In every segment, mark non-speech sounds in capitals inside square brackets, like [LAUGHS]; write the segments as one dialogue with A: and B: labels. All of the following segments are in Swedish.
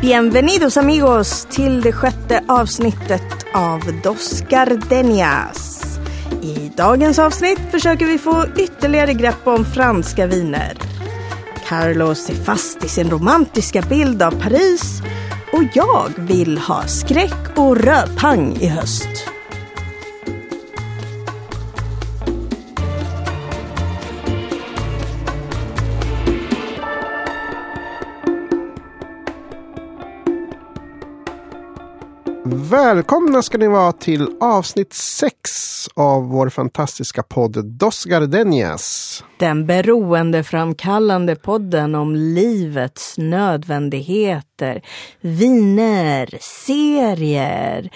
A: Bienvenidos amigos till det sjätte avsnittet av Dos Gardenias. I dagens avsnitt försöker vi få ytterligare grepp om franska viner. Carlos är fast i sin romantiska bild av Paris och jag vill ha skräck och rödpang i höst.
B: Välkomna ska ni vara till avsnitt 6 av vår fantastiska podd Dos Gardenias.
A: Den beroendeframkallande podden om livets nödvändigheter, viner, serier,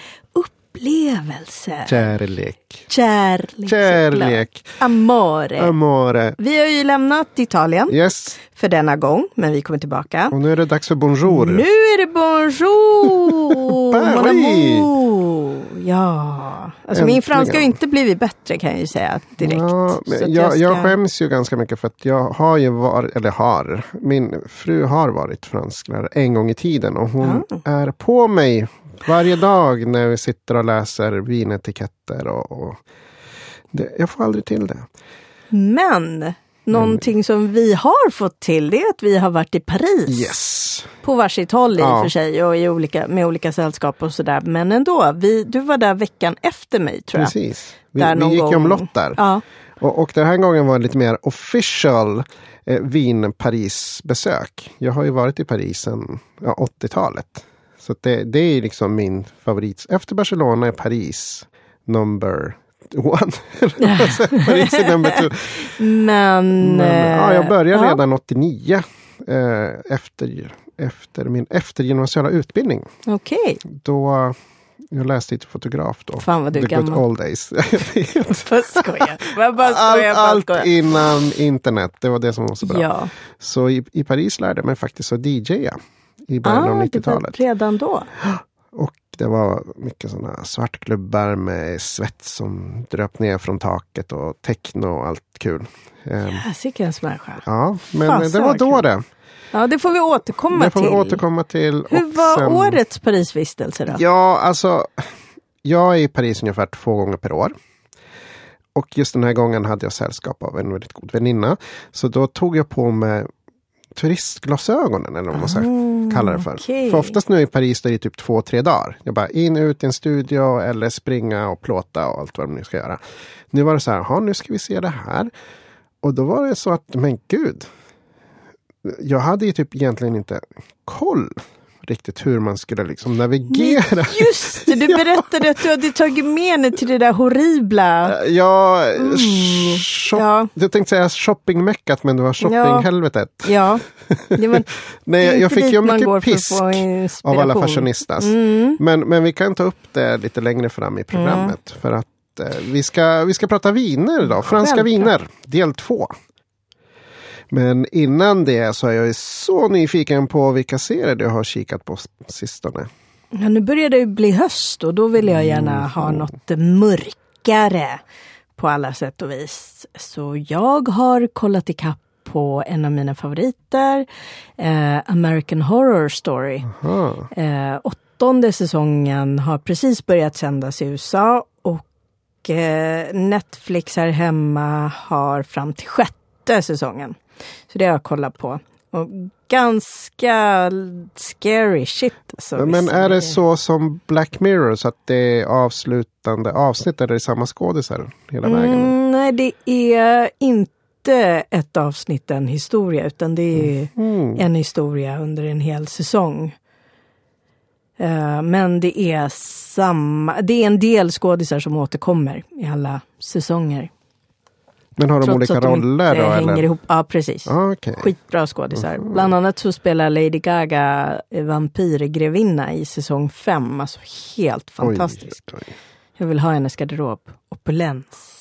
A: upplevelser.
B: Kärlek.
A: Kärlek.
B: Kärlek.
A: Amore.
B: Amore.
A: Vi har ju lämnat Italien
B: Yes.
A: för denna gång, men vi kommer tillbaka.
B: Och nu är det dags för bonjour.
A: Nu är det bonjour! [LAUGHS] Amour. Ja, alltså min
B: Äntligen.
A: franska har inte blivit bättre kan jag ju säga direkt.
B: Ja, jag, jag
A: ska-
B: skäms ju ganska mycket för att jag har ju varit, eller har, min fru har varit fransklärare en gång i tiden och hon
A: Ah.
B: är på mig varje dag när vi sitter och läser vinetiketter och, och det, jag får aldrig till det.
A: Men någonting som vi har fått till det är att vi har varit i Paris.
B: Yes.
A: På varsitt håll i och
B: Ja.
A: för sig och i olika, med olika sällskap och sådär. Men ändå, vi, du var där veckan efter mig tror jag.
B: Precis. Vi,
A: Där
B: vi gick ju
A: gång.
B: omlott där.
A: Ja.
B: Och, och den här gången var det lite mer official eh, Wien-Paris-besök. Jag har ju varit i Paris sedan ja, 80-talet. Så det, det är liksom min favorit. Efter Barcelona är Paris number one. [LAUGHS] Paris är number two.
A: Men...
B: Men, ja, jag började
A: eh,
B: redan 89. Eh, efter, efter min eftergymnasiala utbildning.
A: Okej,
B: Då jag läste till fotograf då.
A: Fan, vad du är
B: The good
A: gammal.
B: old days. [LAUGHS] Jag [LAUGHS]
A: bara skoja. Jag bara
B: Allt,
A: skoja,
B: allt innan internet, det var det som var så bra.
A: Ja,
B: Så i, i Paris lärde jag mig faktiskt att DJa i början av
A: ah, var
B: 90-talet.
A: redan då.
B: Och det var mycket sådana svartklubbar med svett som dröp ner från taket och techno och allt kul. Ehm,
A: Häsikens människa.
B: ja, men
A: Fasen
B: det var då det.
A: Ja, det får vi återkomma
B: Det får
A: till.
B: vi återkomma till.
A: Hur var
B: sen-
A: årets Parisvistelse då?
B: Ja, alltså. Jag är i Paris ungefär två gånger per år. Och just den här gången hade jag sällskap av en väldigt god väninna. Så då tog jag på mig turistglasögonen eller vad man ska kalla det för.
A: Okej.
B: För oftast nu i Paris då är det typ två, tre dagar. Jag bara in, ut i en studio eller springa och plåta och allt vad de nu ska göra. Nu var det så här, "Jaha, nu ska vi se det här. Och då var det så att, men gud. Jag hade ju typ egentligen inte koll riktigt hur man skulle liksom navigera.
A: Just det, du [LAUGHS] berättade att du hade tagit med dig till det där horribla.
B: Ja, shop,
A: Ja.
B: jag tänkte säga shoppingmeckat men det var shoppinghelvetet.
A: Ja, var [LAUGHS]
B: Nej, jag fick ju mycket pisk av alla fashionistas.
A: Mm.
B: Men, men vi kan ta upp det lite längre fram i programmet. För att eh, vi, ska, vi ska prata viner idag. Franska
A: Självklart.
B: viner, del två. Men innan det så är jag så nyfiken på vilka serier du har kikat på sistone.
A: Ja, nu börjar det bli höst och då vill jag gärna
B: Mm.
A: ha något mörkare på alla sätt och vis. Så jag har kollat ikapp på en av mina favoriter, eh, American Horror Story. Eh, åttonde säsongen har precis börjat sändas i USA och eh, Netflix här hemma har fram till sjätte säsongen. Så det har jag kollat på. Och ganska scary shit. Alltså,
B: Men är det så som Black Mirror så att det är avslutande avsnitt eller är det samma skådisar hela vägen?
A: Mm, nej, det är inte ett avsnitt, en historia, utan det är
B: Mm.
A: en historia under en hel säsong. Eh, men det är samma, det är en del skådisar som återkommer i alla säsonger.
B: Men har de
A: Trots
B: olika
A: de
B: roller då?
A: hänger
B: Eller?
A: ihop. Ja, precis.
B: Ah, okej.
A: Skitbra skådisar. Bland annat så spelar Lady Gaga eh, vampyrgrevinna i säsong fem. Alltså helt fantastisk.
B: Oj, oj.
A: Jag vill ha hennes garderob. Opulens.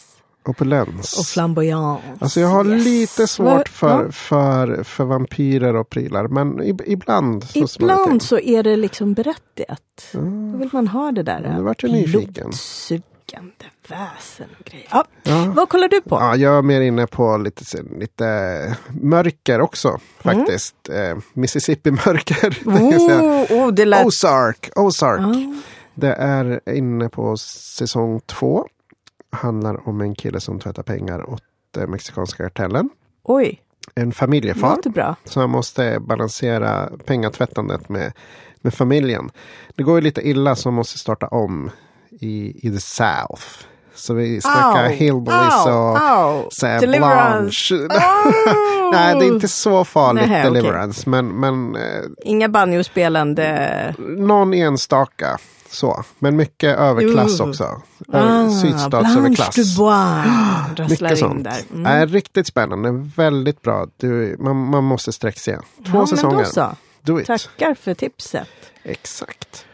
B: Opulens.
A: Och flamboyans.
B: Alltså jag har
A: Yes.
B: lite svårt för, för, för vampyrer och prylar. Men ib- ibland så
A: Ibland så är det liksom berättigat.
B: Ja.
A: Då vill man ha det där.
B: Nu vart jag nyfiken.
A: Blodsuget. Liggande väsen och grejer. Ja. Vad kollar du på?
B: Ja, jag är mer inne på lite, lite mörker också faktiskt. Eh, Mississippi-mörker. [LAUGHS]
A: Oh, oh, det lät...
B: Ozark. Ozark.
A: Ah.
B: Det är inne på säsong två. Handlar om en kille som tvättar pengar åt eh, mexikanska kartellen.
A: Oj,
B: En familjefar.
A: bra.
B: Så han måste balansera pengatvättandet med, med familjen. Det går ju lite illa så han måste starta om i, i the South. Så vi snackar
A: Au,
B: hillbillies och
A: au.
B: så här
A: Deliverance.
B: blanche. [LAUGHS]
A: Oh!
B: Nej, det är inte så farligt
A: Nähä, okej.
B: deliverance. Men, men eh,
A: Inga banjospelande...
B: någon enstaka. Så. Men mycket överklass
A: Uh.
B: också.
A: Ah,
B: Ah, Sydstatsöverklass. [GASPS] Mycket sånt.
A: där. Mm.
B: Är riktigt spännande. Väldigt bra. Du, man, man måste sträcka se. Två
A: ja, Men
B: säsonger.
A: då så. Tackar för tipset.
B: Exakt.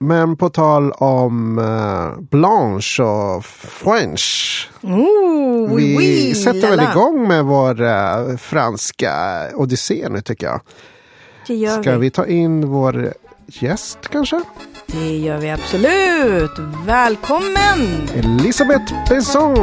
B: Men på tal om eh, Blanche och French.
A: Oh, oui,
B: Vi
A: oui,
B: sätter väl
A: lala.
B: igång med vår eh, franska odyssé nu tycker jag.
A: Det gör
B: Ska
A: vi.
B: vi ta in vår gäst kanske?
A: Det gör vi absolut. Välkommen!
B: Elisabeth Besson.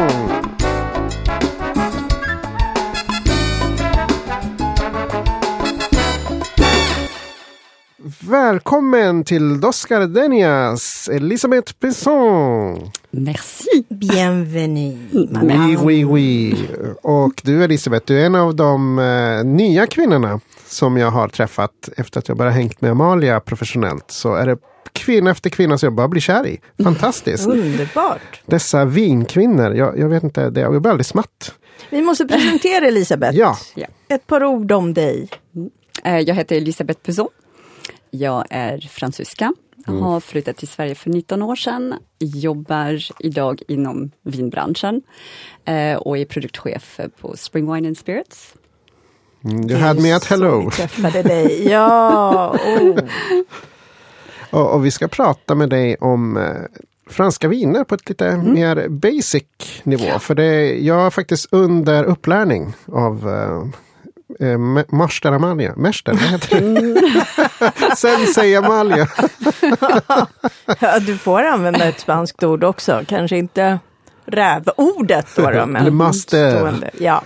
B: Välkommen till Dos Gardenias, Elisabeth Besson.
C: Merci.
A: Bienvenue.
B: Oui, oui, oui. Och du Elisabeth, du är en av de eh, nya kvinnorna som jag har träffat efter att jag bara hängt med Amalia professionellt. Så är det kvinna efter kvinna som jag bara blir kär i. Fantastiskt.
A: Underbart.
B: Dessa vinkvinnor, jag, jag vet inte, det, jag blir alldeles smatt.
A: Vi måste presentera Elisabeth.
B: Ja.
A: Ett par ord om dig.
C: Eh, Jag heter Elisabeth Pezon. Jag är fransyska. Jag har flyttat till Sverige för 19 år sedan. Jobbar idag inom vinbranschen eh, och är produktchef på Spring Wine and Spirits.
B: Mm, You had me at hello.
A: träffade [LAUGHS] dig. Ja, oh.
B: Och, och vi ska prata med dig om eh, franska viner på ett lite mer basic nivå. För det, jag är faktiskt under upplärning av eh, eh, Master Amalia. Mäster, vad heter det? [LAUGHS] Sensei Amalia. [LAUGHS]
A: ja, du får använda ett spanskt ord också. Kanske inte rävordet då, då men
B: master.
A: Ja.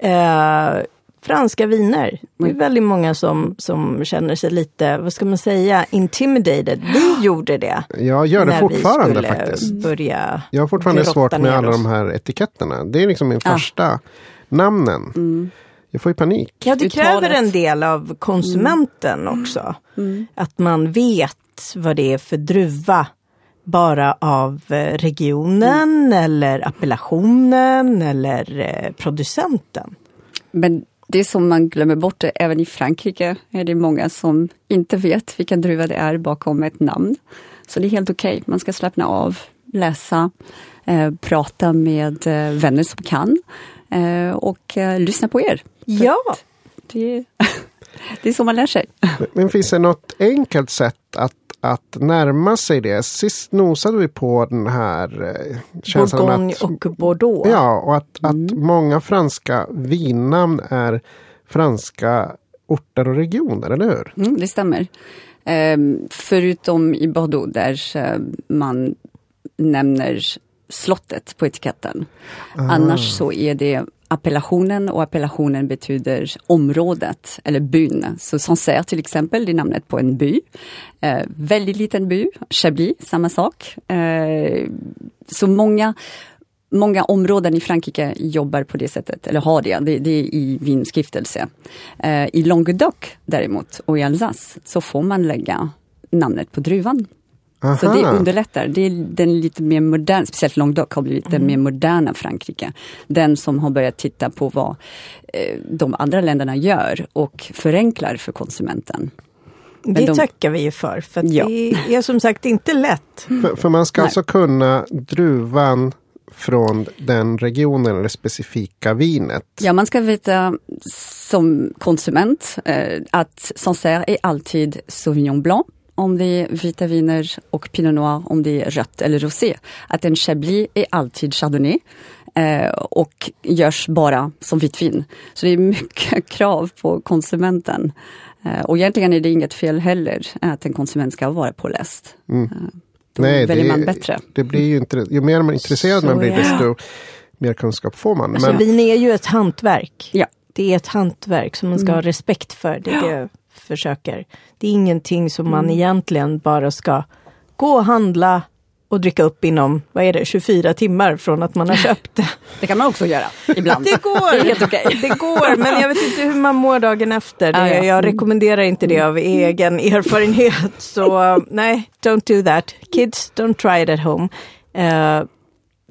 A: Eh, franska viner. Det är väldigt många som, som känner sig lite, vad ska man säga, intimidated. Vi [GASPS] gjorde det.
B: Jag gör det fortfarande faktiskt.
A: börja
B: Jag har fortfarande svårt med alla
A: oss.
B: de här etiketterna. Det är liksom min första namnen. Jag får ju panik.
A: Ja, det kräver en del av konsumenten också. Att man vet vad det är för druva. Bara av eh, regionen eller appellationen eller eh, producenten.
C: Men det som man glömmer bort, är, även i Frankrike är det många som inte vet vilken druva det är bakom ett namn. Så det är helt okej, man ska slappna av, läsa, eh, prata med eh, vänner som kan eh, och eh, lyssna på er. För
A: Ja,
C: Det, är- [LAUGHS] det är så man lär sig.
B: Men finns det något enkelt sätt att, att närma sig det? Sist nosade vi på den här eh, känslan
A: Bourgogne
B: att,
A: och Bordeaux.
B: Ja, och att, att många franska vinnamn är franska orter och regioner, eller hur?
C: Mm, det stämmer. Ehm, förutom i Bordeaux där eh, man nämner slottet på etiketten. Annars så är det appellationen och appellationen betyder området eller byn. Så Sancerre till exempel, det är namnet på en by. Eh, väldigt liten by. Chablis, samma sak. Eh, så många Många områden i Frankrike jobbar på det sättet, eller har det. Det, det är i vinstiftelse. Eh, I Languedoc däremot, och i Alsace, så får man lägga namnet på druvan. Så det
B: Aha.
C: underlättar. Det är den lite mer moderna, speciellt Languedoc har blivit den mer moderna Frankrike. Den som har börjat titta på vad eh, de andra länderna gör och förenklar för konsumenten.
A: det
C: de-
A: tackar vi ju för. För
C: Ja.
A: det är som sagt inte lätt.
B: För, för man ska
C: Nej.
B: alltså kunna druvan från den regionen eller specifika vinet.
C: Ja, man ska veta som konsument eh, att Sancerre är alltid Sauvignon Blanc om det är vita viner och Pinot Noir om det är rött eller rosé. Att en Chablis är alltid Chardonnay eh, och görs bara som vitt vin. Så det är mycket [LAUGHS] krav på konsumenten. Eh, och egentligen är det inget fel heller att en konsument ska vara påläst.
B: Mm.
C: Eh, Då
B: Nej,
C: väljer
B: det-
C: man bättre.
B: Det blir ju inte, ju mer man är intresserad
A: Så
B: man blir,
A: det.
B: desto mer kunskap får man.
A: Alltså,
B: Men,
A: vin är ju ett hantverk.
C: Ja.
A: Det är ett hantverk som man ska ha respekt för. Det är det försöker. Det är ingenting som man egentligen bara ska gå och handla och dricka upp inom, vad är det, 24 timmar från att man har köpt det. [LAUGHS]
C: Det kan man också göra ibland. [LAUGHS]
A: Det går!
C: Det är helt okej.
A: Det går, men jag vet inte hur man mår dagen efter.
C: Ah, ja. Mm.
A: Jag rekommenderar inte det av egen erfarenhet. Så [LAUGHS] nej, don't do that. Kids, don't try it at home. Eh,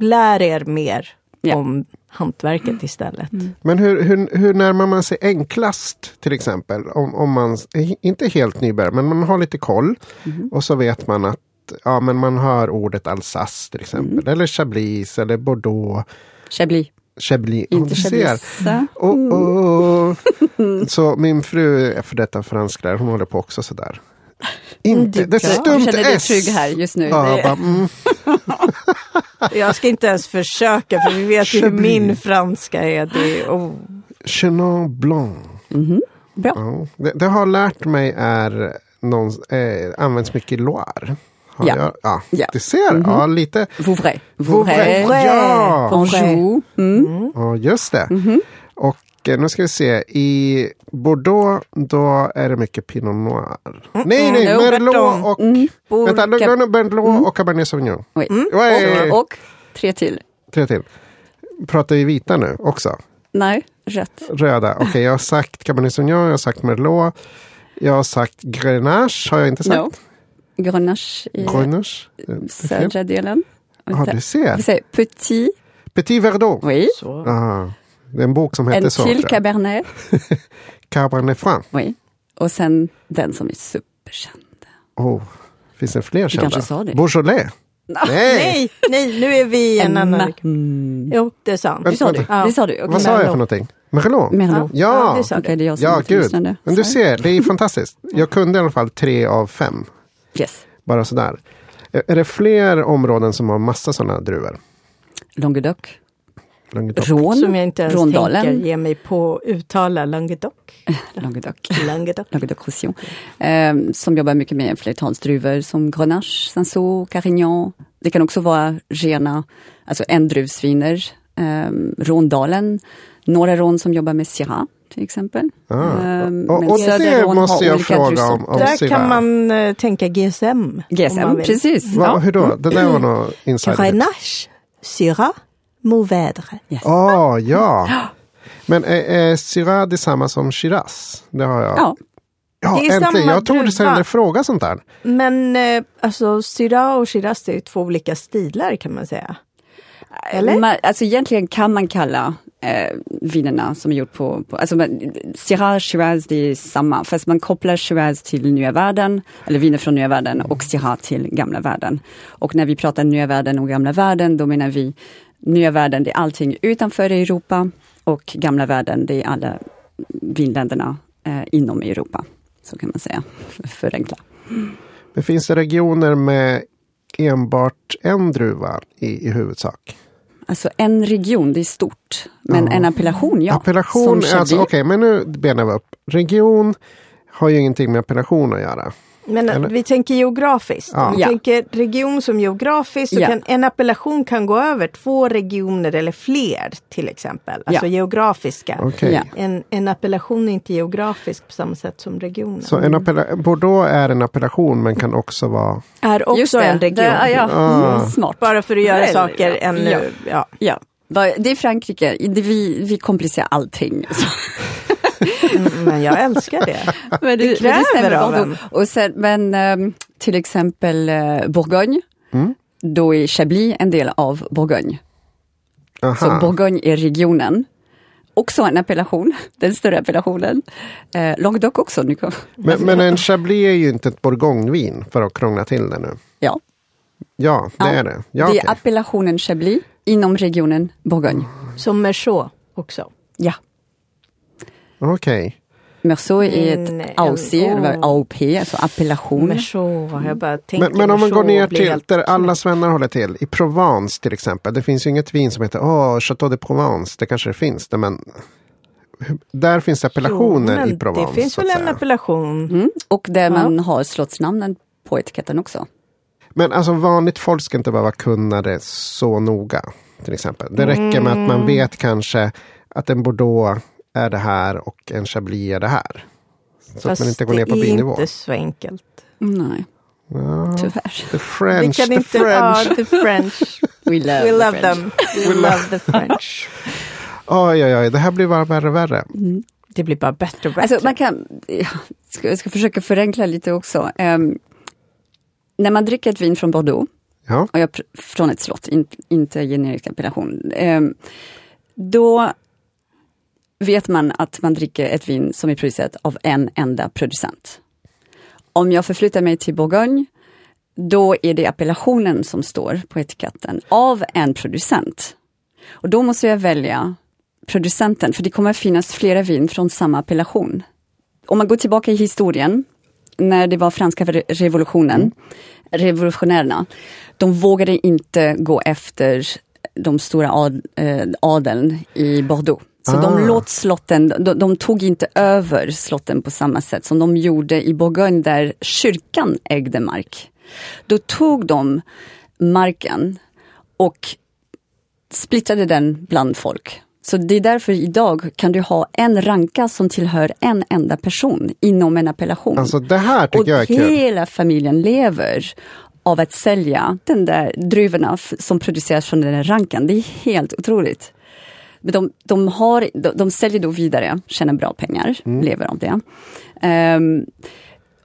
A: lär er mer
C: Ja.
A: om hantverket istället.
B: men hur, hur, hur närmar man sig enklast till exempel? Om, om man, inte helt nybörjare, men man har lite koll.
C: Mhm.
B: Och så vet man att ja, men man hör ordet Alsace till exempel.
C: Mm.
B: Eller Chablis eller Bordeaux.
C: Chablis,
B: Chablis.
C: Inte
B: du ser.
C: Chablis.
B: Oh, oh. [LAUGHS] Så min fru är för detta fransklärare, hon håller på också sådär. Inte, det är
A: Ja.
B: stumt
C: Du känner dig
B: S.
C: trygg här just nu.
B: Ja,
C: Det-
B: bara, mm. [LAUGHS]
A: Jag ska inte ens försöka för vi vet ju hur min franska är. Det är oh.
B: Chenin Blanc.
C: Mhm. Bra.
B: Ja. Det, det har lärt mig är någon, eh, används mycket i Loire. Har
C: Ja.
B: Jag, ja.
C: Ja.
B: Du ser, ja lite.
C: Vouvray.
B: Vouvray.
C: Vouvray.
B: Ja.
C: Anjou. Mm.
B: Ja, just det.
C: Mhm.
B: Och eh, nu ska vi se, i Bordeaux då är det mycket Pinot Noir. Nej, nej,
C: No,
B: Merlot och...
C: Mm.
B: Vänta, Merlot och Cabernet Sauvignon.
C: Oui.
B: Oj.
C: Och, och tre till.
B: Tre till. Pratar vi vita nu också?
C: Nej, rätt.
B: Röda. Okej, jag har sagt Cabernet Sauvignon, jag har sagt Merlot. Jag har sagt Grenache, har jag inte sagt?
C: No. Grenache i
B: Grenache.
C: Södra delen.
B: Ja, du ser.
C: Vi säger petit.
B: Petit Verdot.
C: Oui.
A: Så.
B: Ah, det är en bok som heter
C: En
B: så.
C: till
B: tror jag.
C: cabernet. [LAUGHS]
B: Cabernet Franc.
C: Oui. Och sen den som är superkänd.
B: Oh, finns det fler kända?
C: kanske sa det.
B: Beaujolais. [LAUGHS] Nej!
A: Nej, nej, nu är vi en annan...
C: Mm.
A: Jo, det är sant.
B: Det sa du.
A: Ja.
C: Det sa du. Okej.
B: Vad sa jag för någonting? Merlot?
C: Merlot.
A: Ja,
B: Ja,
A: det sa
C: Okej, det är jag som
B: ja gud.
C: lyssnade.
B: Men du ser, det är fantastiskt. Jag kunde i alla fall tre av fem.
C: Yes.
B: Bara sådär. Är är det fler områden som har massa sådana druvor?
C: Languedoc.
B: Languedoc.
C: Rån.
A: Som jag inte ens
C: Rondalen.
A: tänker ge mig på att uttala Languedoc. [LAUGHS]
C: Languedoc.
A: Languedoc.
C: Languedoc-Roussillon. Eh, som jobbar mycket med flertalsdruvor som Grenache, Cinsault, Carignan. Det kan också vara rena, alltså endruvsviner. Eh, Rondalen, några rån som jobbar med Syrah till exempel.
B: Ah.
C: Eh,
B: Och,
C: men
B: och
C: södra
B: det måste jag fråga om. om
A: Där
B: Syrah.
A: kan man eh, tänka GSM.
C: GSM, precis.
B: Va,
C: Ja.
B: Hur då? Det där var nog insider.
A: Grenache, Syrah, Mourvèdre.
C: Yes.
B: Åh, ja. Men är, är Syrah detsamma som Shiraz? Det har jag.
C: Ja,
B: Ja,
A: Det är
B: äntligen.
A: samma
B: Jag trodde sen fråga sånt där.
A: Men eh, alltså Syrah och Shiraz är två olika stilar kan man säga. Eller?
C: Man, alltså egentligen kan man kalla eh, vinerna som är gjort på, på alltså man, Syrah, Shiraz, det är samma, fast man kopplar Shiraz till nya världen, eller viner från nya världen och Syrah till gamla världen. Och när vi pratar nya världen och gamla världen, då menar vi nya världen, det är allting utanför Europa och gamla världen, det är alla vinländerna eh, inom Europa. Så kan man säga, för- [LAUGHS] förenkla.
B: Men finns det regioner med enbart en druva i, i huvudsak?
C: Alltså en region, det är stort, men
B: Ja.
C: en appellation, ja.
B: Appellation, alltså, okej, men nu benar vi upp. Region har ju ingenting med appellation att göra.
A: Men
B: Eller?
A: vi tänker geografiskt.
B: Ja.
A: Om vi
C: Ja.
A: tänker region som geografiskt så
C: Ja.
A: kan en appellation kan gå över två regioner eller fler till exempel. Alltså
C: Ja.
A: geografiska.
C: Ja.
A: En, en appellation är inte geografisk på samma sätt som regionen.
B: Så en appella- Bordeaux är en appellation men kan också vara...
A: är också
C: det,
A: en region.
C: Det, ja.
B: Ah.
C: Mm, smart.
A: Bara för att göra
C: Väl,
A: saker
C: ja.
A: ännu...
C: Ja.
A: Ja.
C: Ja. Va- Det är Frankrike, det, vi, vi komplicerar allting. [LAUGHS] [LAUGHS]
A: Men jag älskar det.
C: Men
A: Det kräver
C: stämmer
A: av
C: bra
A: en.
C: Och sen, men ehm, till exempel eh, Bourgogne,
B: Mm.
C: då är Chablis en del av Bourgogne.
B: Aha.
C: Så Bourgogne är regionen. Också en appellation, [LAUGHS] den större appellationen. Eh, Languedoc också. Nu kom.
B: men, men en Chablis är ju inte ett bourgognevin för att krångla till det nu.
C: Ja,
B: Ja, det
C: Ja.
B: är det. Ja,
C: det är appellationen Chablis inom regionen Bourgogne.
A: Som Merceau också.
C: Ja.
B: Okej.
C: Merceau är
A: Mm,
C: ett AOC, eller
A: oh.
C: AOP, alltså appellation.
A: Merceau, jag bara tänker
B: Men, men om man går ner till
A: helt
B: där alla svennar håller till, i Provence till exempel. Det finns ju inget vin som heter Åh, Chateau de Provence. Det kanske det finns det, men där finns appellationer
A: Jo, men
B: i Provence.
A: Det finns väl en appellation.
C: Mm. Och där
A: Ja.
C: man har slottsnamnen på etiketten också.
B: Men alltså vanligt folk ska inte behöva kunna det så noga. Till exempel. Det räcker med att man vet kanske att en Bordeaux är det här och en Chablis är det här. Så
A: Fast
B: att man inte går ner på
A: det är
B: binivå.
A: inte så enkelt.
C: Nej,
B: Ja,
C: tyvärr.
B: the
A: Vi
B: French,
A: kan
B: the
A: inte,
B: French.
A: ja, the French. [LAUGHS]
C: We love,
A: We
C: the
A: love
C: French.
A: them. We love the French. [LAUGHS]
B: Oj, oj, oj, det här blir bara värre och värre.
A: Det blir bara bättre och bättre.
C: Alltså man kan, jag ska, jag ska försöka förenkla lite också. Ehm, när man dricker ett vin från Bordeaux,
B: Ja,
C: och jag, från ett slott, in, inte generisk appellation, ehm, då vet man att man dricker ett vin som är producerat av en enda producent. Om jag förflyttar mig till Bourgogne, då är det appellationen som står på etiketten av en producent. Och då måste jag välja producenten, för det kommer finnas flera vin från samma appellation. Om man går tillbaka i historien, när det var franska revolutionen, revolutionärerna, de vågade inte gå efter de stora ad, eh, adeln i Bordeaux. Så
B: Ah.
C: de låt slotten, de, de tog inte över slotten på samma sätt som de gjorde i Bourgogne där kyrkan ägde mark. Då tog de marken och splittrade den bland folk. Så det är därför idag kan du ha en ranka som tillhör en enda person inom en appellation.
B: alltså det här tycker
C: och
B: jag är kul.
C: hela familjen lever av att sälja den där druvorna som produceras från den där rankan. Det är helt otroligt. Men de, de, har, de, de säljer då vidare, tjänar bra pengar, lever av det. Ehm,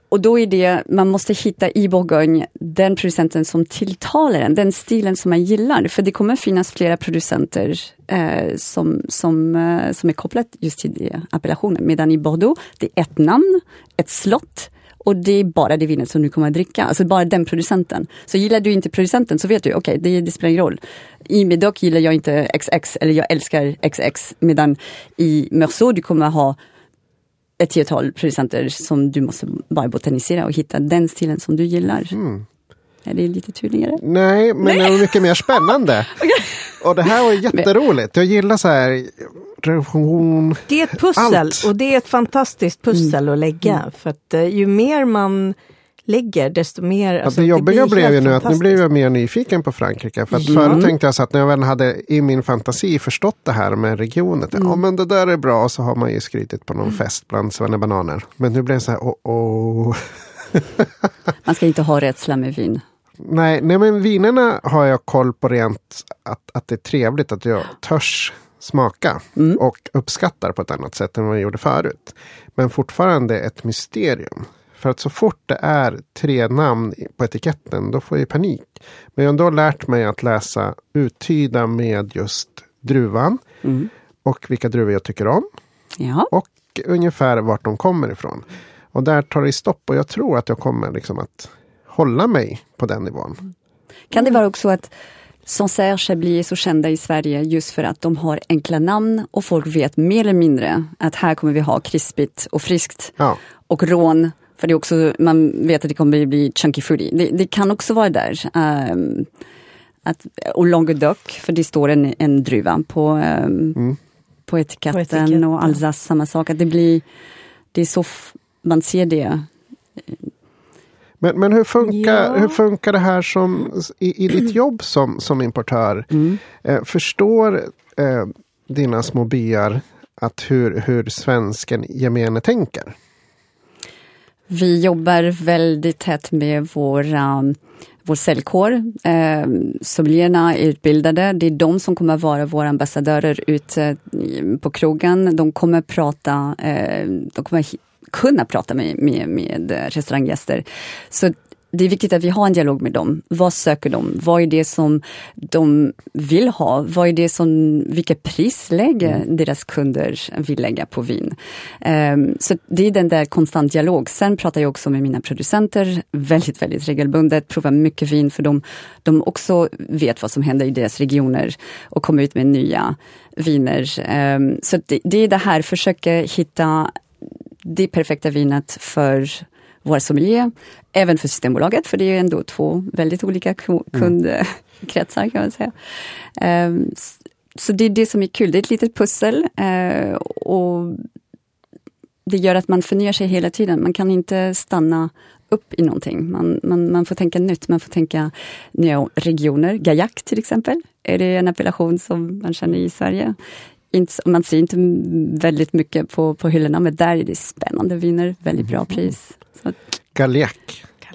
C: och då är det, man måste hitta i Bourgogne den producenten som tilltalar en, den stilen som man gillar. För det kommer finnas flera producenter eh, som, som, eh, som är kopplat just till det, appellationen. Medan i Bordeaux, det är ett namn, ett slott och det är bara det vinet som du kommer att dricka. Alltså bara den producenten. Så gillar du inte producenten så vet du, okej, det, det spelar ingen roll. I Medoc gillar jag inte XX, eller jag älskar XX. Medan i Meursault du kommer ha ett tiotal producenter som du måste bara botanisera och hitta den stilen som du gillar. Mm. Är det lite tydligare?
B: Nej, men det är mycket mer spännande. [LAUGHS] Och det här var jätteroligt. Jag gillar så här revolution.
A: Det är ett pussel
B: Allt.
A: och det är ett fantastiskt pussel att lägga. För att eh, ju mer man lägger desto mer...
B: Alltså, det jobbiga
A: blir
B: blev ju nu att nu blev jag mer nyfiken på Frankrike. För att
A: Ja.
B: förut tänkte jag så att när jag väl hade i min fantasi förstått det här med regionet. Ja men det där är bra. Och så har man ju skrytit på någon fest bland svennebananer. Men nu blev det så här, oh, oh.
C: Man ska inte ha rädsla med vin.
B: Nej, nej, men vinerna har jag koll på rent att, att det är trevligt att jag törs smaka och uppskattar på ett annat sätt än vad jag gjorde förut. Men fortfarande ett mysterium. För att så fort det är tre namn på etiketten, då får jag panik. Men jag har ändå lärt mig att läsa uttyda med just druvan och vilka druvor jag tycker om
C: Ja.
B: och ungefär vart de kommer ifrån. Och där tar det stopp och jag tror att jag kommer liksom att hålla mig på den nivån.
C: Kan det vara också att Sancerre Chablis är så kända i Sverige just för att de har enkla namn och folk vet mer eller mindre att här kommer vi ha krispigt och friskt.
B: Ja.
C: Och rån, för det är också, man vet att det kommer bli chunky fruity. Det, det kan också vara där. Um, att, och Languedoc, för det står en, en druva på, um, på, etiketten,
A: På etiketten.
C: och Alsace samma sak. Att det blir, det är så, man ser det.
B: Men, men hur, funkar,
A: Ja.
B: hur funkar det här som, i, i ditt [CLEARS THROAT] jobb som, som importör? Eh, förstår eh, dina små byar att hur, hur svensken gemene tänker?
C: Vi jobbar väldigt tätt med våra, vår säljkår. Eh, sommelierna är utbildade. Det är de som kommer vara våra ambassadörer ute på krogen. De kommer prata, eh, de kommer kunna prata med, med, med restauranggäster. Så det är viktigt att vi har en dialog med dem. Vad söker de? Vad är det som de vill ha? Vad är det som, vilka prisläge deras kunder vill lägga på vin? Ehm, så det är den där konstant dialog. Sen pratar jag också med mina producenter väldigt, väldigt regelbundet, provar mycket vin för de, de också vet vad som händer i deras regioner och kommer ut med nya viner. Ehm, så det, det är det här, försöka hitta det perfekta vinet för vår sommelier, även för Systembolaget, för det är ändå två väldigt olika ku- kundkretsar kan man säga. Ehm, så det är det som är kul, det är ett litet pussel eh, och det gör att man förnyar sig hela tiden. Man kan inte stanna upp i någonting. Man, man, man får tänka nytt, man får tänka nya regioner. Gaillac till exempel, är det en appellation som man känner i Sverige. Inte, man ser inte väldigt mycket på, på hyllorna, men där är det spännande viner, väldigt bra pris. Så,
B: Galliac.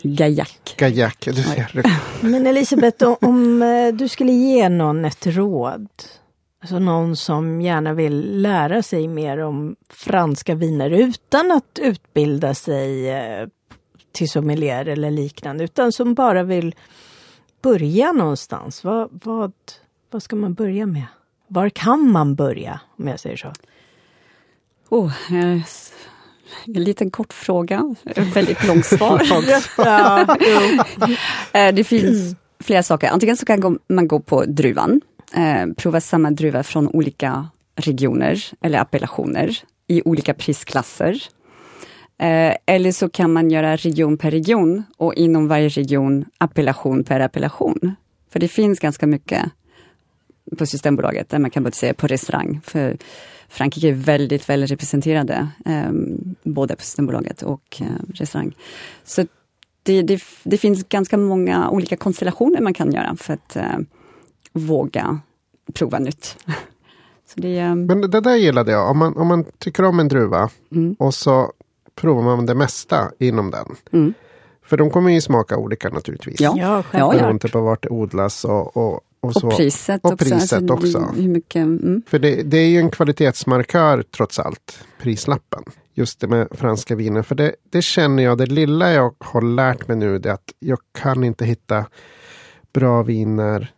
C: Gaillac.
B: Gaillac. Du ser. [LAUGHS]
A: Men Elisabeth, om, om eh, du skulle ge någon ett råd, alltså någon som gärna vill lära sig mer om franska viner utan att utbilda sig eh, till sommelier eller liknande, utan som bara vill börja någonstans. Vad, vad, vad ska man börja med? Var kan man börja, om jag säger så?
C: Oh, eh, en liten kort fråga, [LAUGHS] väldigt långt svar. [LAUGHS]
A: ja. [LAUGHS]
C: Eh, Det finns flera saker. Antingen så kan man gå på druvan, eh, prova samma druva från olika regioner eller appellationer i olika prisklasser. Eh, eller så kan man göra region per region och inom varje region appellation per appellation. För det finns ganska mycket på Systembolaget, där man kan både säga på restaurang. För Frankrike är väldigt väl representerade, eh, både på Systembolaget och eh, restaurang. Så det, det, det finns ganska många olika konstellationer man kan göra för att eh, våga prova nytt. [LAUGHS] Så det, eh,
B: Men det där gillade jag. Om man, om man tycker om en druva
C: mm,
B: och så provar man det mesta inom den.
C: mm.
B: För de kommer ju smaka olika naturligtvis.
C: Ja.
A: ja,
C: Ja,
A: självklart.
B: Beroende på vart det odlas och, och, och så.
C: Och priset
B: Och
C: också.
B: priset också.
C: Hur mycket, mm,
B: För det, det är ju en kvalitetsmarkör trots allt, prislappen. Just det med franska viner. För det, det känner jag, det lilla jag har lärt mig nu, det är att jag kan inte hitta bra viner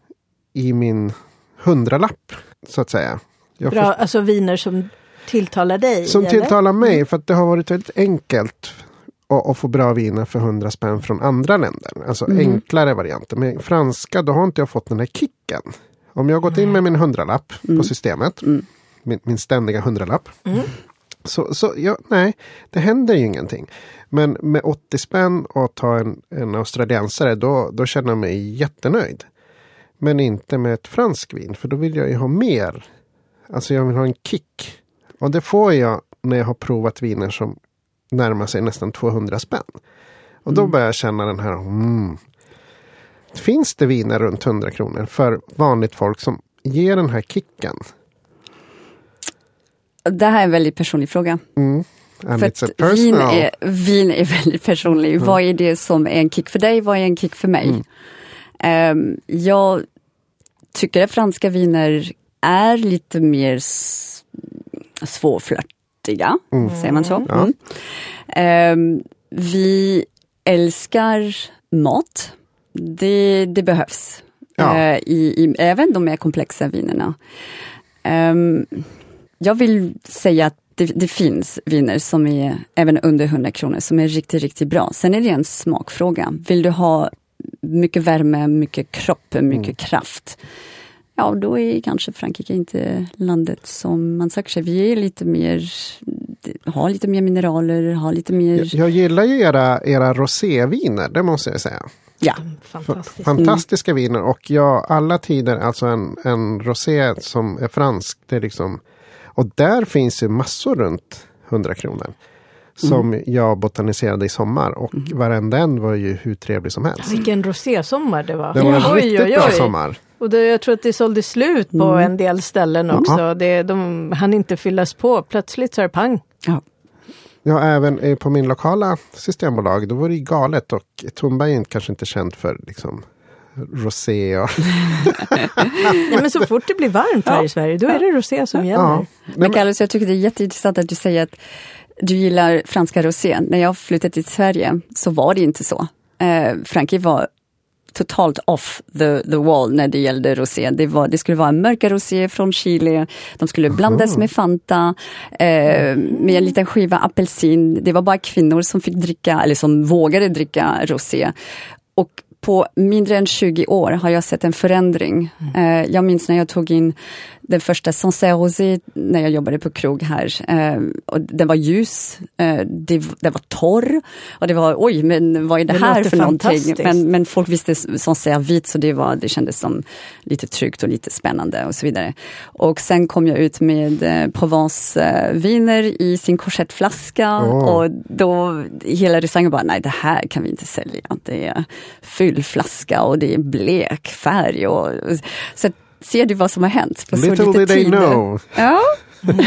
B: i min hundralapp, så att säga. Jag
A: Bra, alltså viner som tilltalar dig?
B: Som
A: eller?
B: tilltalar mig, för att det har varit väldigt enkelt att, att få bra viner för 100 spänn från andra länder. Alltså
C: Mhm.
B: enklare varianter. Men franska, då har inte jag fått den här kicken. Om jag har gått in med min hundralapp på systemet,
C: Mm.
B: min, min ständiga hundralapp.
A: Mm.
B: Så, så ja, nej, det händer ju ingenting. Men med 80 spänn och ta en, en australiensare, då, då känner jag mig jättenöjd. Men inte med ett fransk vin, för då vill jag ju ha mer. Alltså jag vill ha en kick. Och det får jag när jag har provat viner som närmar sig nästan 200 spänn. Och då börjar jag känna den här, mm. Finns det viner runt 100 kronor för vanligt folk som ger den här kicken?
C: Det här är en väldigt personlig fråga.
B: Mm.
C: För vin är, vin är väldigt personlig. Vad är det som är en kick för dig? Vad är en kick för mig?
B: Mm.
C: Ehm, jag tycker att franska viner är lite mer s- svårflörtiga, säger man så?
B: Ja.
C: Mm. Ehm, vi älskar mat. Det, det behövs.
B: Ja.
C: Eh, i, i, även de mer komplexa vinerna. Ehm, jag vill säga att det, det finns viner som är även under 100 kronor som är riktigt, riktigt bra. Sen är det en smakfråga. Vill du ha mycket värme, mycket kropp, mycket kraft? Ja, då är kanske Frankrike inte landet som man söker sig. Vi är lite mer, har lite mer mineraler, har lite mer...
B: Jag, jag gillar ju era, era roséviner, det måste jag säga.
C: Ja,
A: Fantastiskt.
B: Fantastiska viner och ja, alla tider, alltså en, en rosé som är fransk. Det är liksom, och där finns ju massor runt 100 kronor. Som jag botaniserade i sommar och varenda en var ju hur trevlig som helst.
A: Vilken rosésommar det var.
B: Det var en
A: Oj,
B: riktigt
A: oj,
B: bra
A: oj.
B: sommar.
A: Och det, jag tror att det sålde slut på
C: Mm.
A: en del ställen också. Det, de hann inte fyllas på. Plötsligt så är det pang.
C: ja.
B: Ja, även på min lokala systembolag, då var det galet och Thunberg är kanske inte känd för liksom rosé och... [LAUGHS]
A: Nej, men så fort det blir varmt här i Sverige, då är det rosé som gäller.
B: Ja.
C: Men, Carlos, jag tycker det är jätteintressant att du säger att du gillar franska rosé. När jag flyttade till Sverige så var det inte så. Eh, Frankrike var totalt off the, the wall när det gällde rosé. Det, var, det skulle vara en mörka rosé från Chile, de skulle blandas med Fanta, eh, med en liten skiva apelsin. Det var bara kvinnor som fick dricka, eller som vågade dricka rosé. Och på mindre än 20 år har jag sett en förändring. Eh, jag minns när jag tog in den första Sancerre Rosé när jag jobbade på krog här. Eh, och den var ljus, eh, det, den var torr och det var oj, men vad är det,
A: Det
C: här för någonting? Men, men folk visste Sancerre vit så det, var, det kändes som lite tryggt och lite spännande och så vidare. Och sen kom jag ut med eh, Provence-viner i sin korsettflaska
B: Åh.
C: och då hela restaurangen bara, nej det här kan vi inte sälja. Det är fyllflaska och det är blek färg. Och, så ser du vad som har hänt på så
B: Little
C: lite
B: did they
C: tid?
B: know.
C: Ja,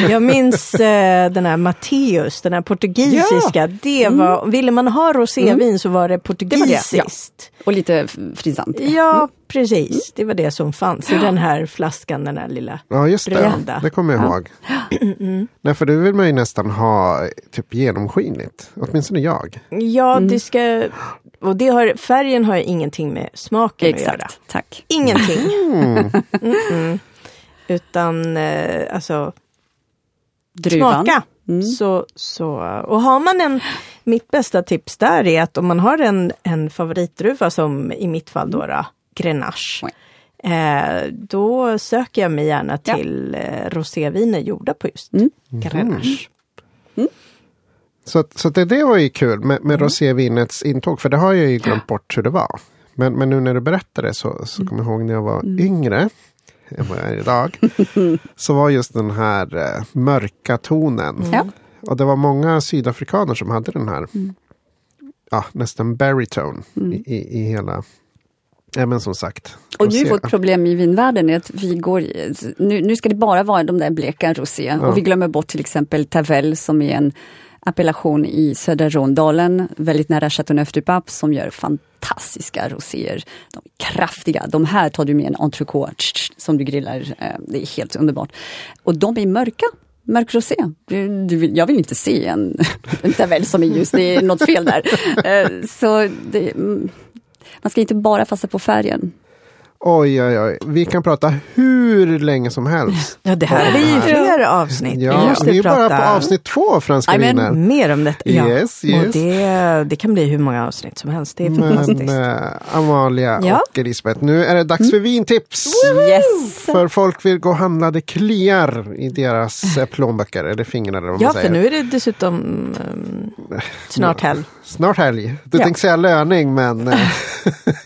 A: Jag minns eh, den här Matteus, den här portugisiska. Det var, Ville man ha rosévin så var det
C: var det,
A: portugisiskt.
C: och lite frisant.
A: Ja, precis. Det var det som fanns i den här flaskan, den här lilla.
B: Ja, just det.
A: Brända.
B: Det kommer jag ihåg. [CLEARS THROAT] Nej, för det vill man ju nästan ha typ genomskinligt. Åtminstone jag.
A: Ja, det ska... Och det har, färgen har ingenting med smaken att göra.
C: Exakt, tack.
A: Ingenting. Utan eh, alltså
C: Druvan.
A: smaka. Så, så, och har man en, mitt bästa tips där är att om man har en, en favoritdruva som i mitt fall då, då Grenache.
C: Oj.
A: Eh, då söker jag mig gärna
C: Ja.
A: till eh, roséviner gjorda på just
C: Mm.
A: Grenache.
B: Så, så det, det var ju kul med, med rosévinets intåg. För det har jag ju glömt bort hur det var. Men, men nu när du berättade så, så kommer jag ihåg när jag var yngre. [LAUGHS] Än vad jag är idag. [LAUGHS] så var just den här eh, mörka tonen.
C: Ja.
B: Och det var många sydafrikaner som hade den här. Ja, nästan baritone i, i, i hela. Ja men som sagt.
C: Och nu vårt problem i vinvärlden är att vi går, nu, nu ska det bara vara de där bleka rosé och vi glömmer bort till exempel Tavel som är en appellation i södra Rhônedalen, väldigt nära Chateauneuf du Pape som gör fantastiska roséer. De är kraftiga, de här tar du med en entrecote som du grillar, eh, det är helt underbart. Och de är mörka. Mörk rosé. Jag vill inte se en, [LAUGHS] en Tavel som är ljus, det är något fel där. Eh, så det, mm, man ska inte bara fasta på färgen.
B: Oj, oj, oj. Vi kan prata hur länge som helst.
A: Ja, det här blir ju fler avsnitt.
B: Ja,
A: vi
B: vi är bara
A: prata
B: på avsnitt två Franska
C: Amen.
B: viner.
A: mer om detta. Ja.
B: Yes, yes.
A: Och det, det kan bli hur många avsnitt som helst. Det är
B: Men
A: fantastiskt.
B: eh, Amalia
A: Ja.
B: och Elisabeth, nu är det dags för vintips.
C: Yes!
B: För folk vill gå och handla, det kliar i deras eh, plånböcker eller fingrar. Eller vad
A: Ja,
B: man
A: för
B: säger.
A: nu är det dessutom um, snart helg.
B: Snart helg. Du
A: Ja.
B: tänkte säga löning men eh,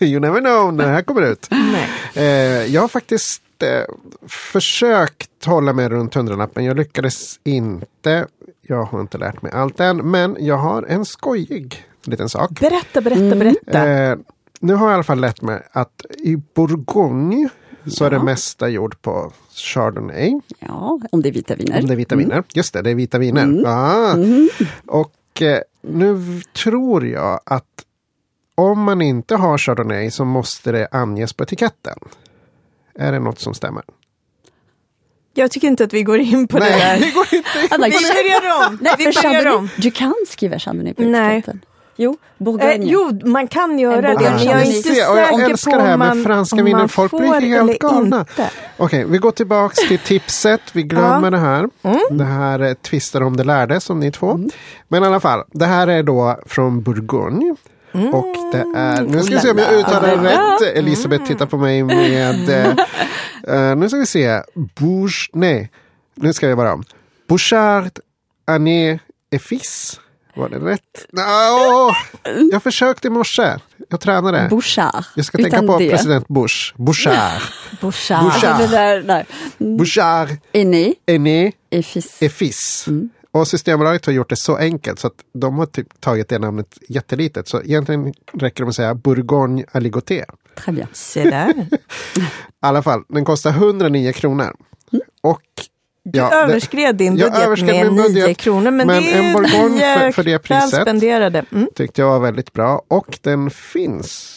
B: [LAUGHS] you never know när det här kommer ut.
A: Nej.
B: Eh, jag har faktiskt eh, försökt hålla mig runt hundralappen. Jag lyckades inte. Jag har inte lärt mig allt än. Men jag har en skojig liten sak.
A: Berätta, berätta, berätta.
B: Eh, nu har jag i alla fall lärt mig att i Bourgogne så är det mesta gjort på Chardonnay.
C: Ja, om det är vita viner.
B: Om det är vita viner. Just det, det är vita viner. Ah. Och eh, nu tror jag att om man inte har Chardonnay så måste det anges på etiketten. Är det något som stämmer?
A: Jag tycker inte att vi går in på det
B: Nej,
A: där.
B: det går inte.
C: Alla-
A: Vi börjar om.
C: Nej,
A: vi börjar om.
C: Du kan skriva Chardonnay på
A: Nej.
C: Jo,
A: Eh,
C: Bourgogne.
A: jo, man kan göra det, men jag är inte
B: Se, och jag
A: säker
B: älskar
A: på
B: det här med
A: man,
B: franska viner. Folk blir helt galna. Okej, vi går tillbaks till tipset. Vi glömmer
A: Ja.
B: det här. Det här eh, tvistar om det lärde som ni två. Men i alla fall, det här är då från Bourgogne. Och det är, nu ska vi se om jag uttalar det rätt. Elisabeth tittar på mig med, eh, [LAUGHS] eh, nu ska vi se, Bouche, nej, nu ska vi bara om. Bouchard, Ané, Effis. Var det rätt? No, jag försökte i morse. Jag tränade.
C: Bouchard.
B: Jag ska
C: Utan
B: tänka på
C: det.
B: president Bush. Bouchard.
A: Bouchard.
B: Bouchard.
C: Alltså där, där.
B: Bouchard,
C: Aîné
B: Aîné,
C: et fils.
B: Effis. Och Systembolaget har gjort det så enkelt så att de har typ tagit det namnet jättelitet. Så egentligen räcker det med att säga Bourgogne Aligoté.
C: Très bien. [LAUGHS]
B: I alla fall, den kostar 109 kronor. Och
A: Du
B: ja,
A: överskred din budget med
B: min
A: 9
B: budget,
A: kronor. Men,
B: men
A: det är
B: en Bourgogne
A: nio
B: för- för det priset.
A: spenderade. Mm.
B: tyckte jag var väldigt bra. Och den finns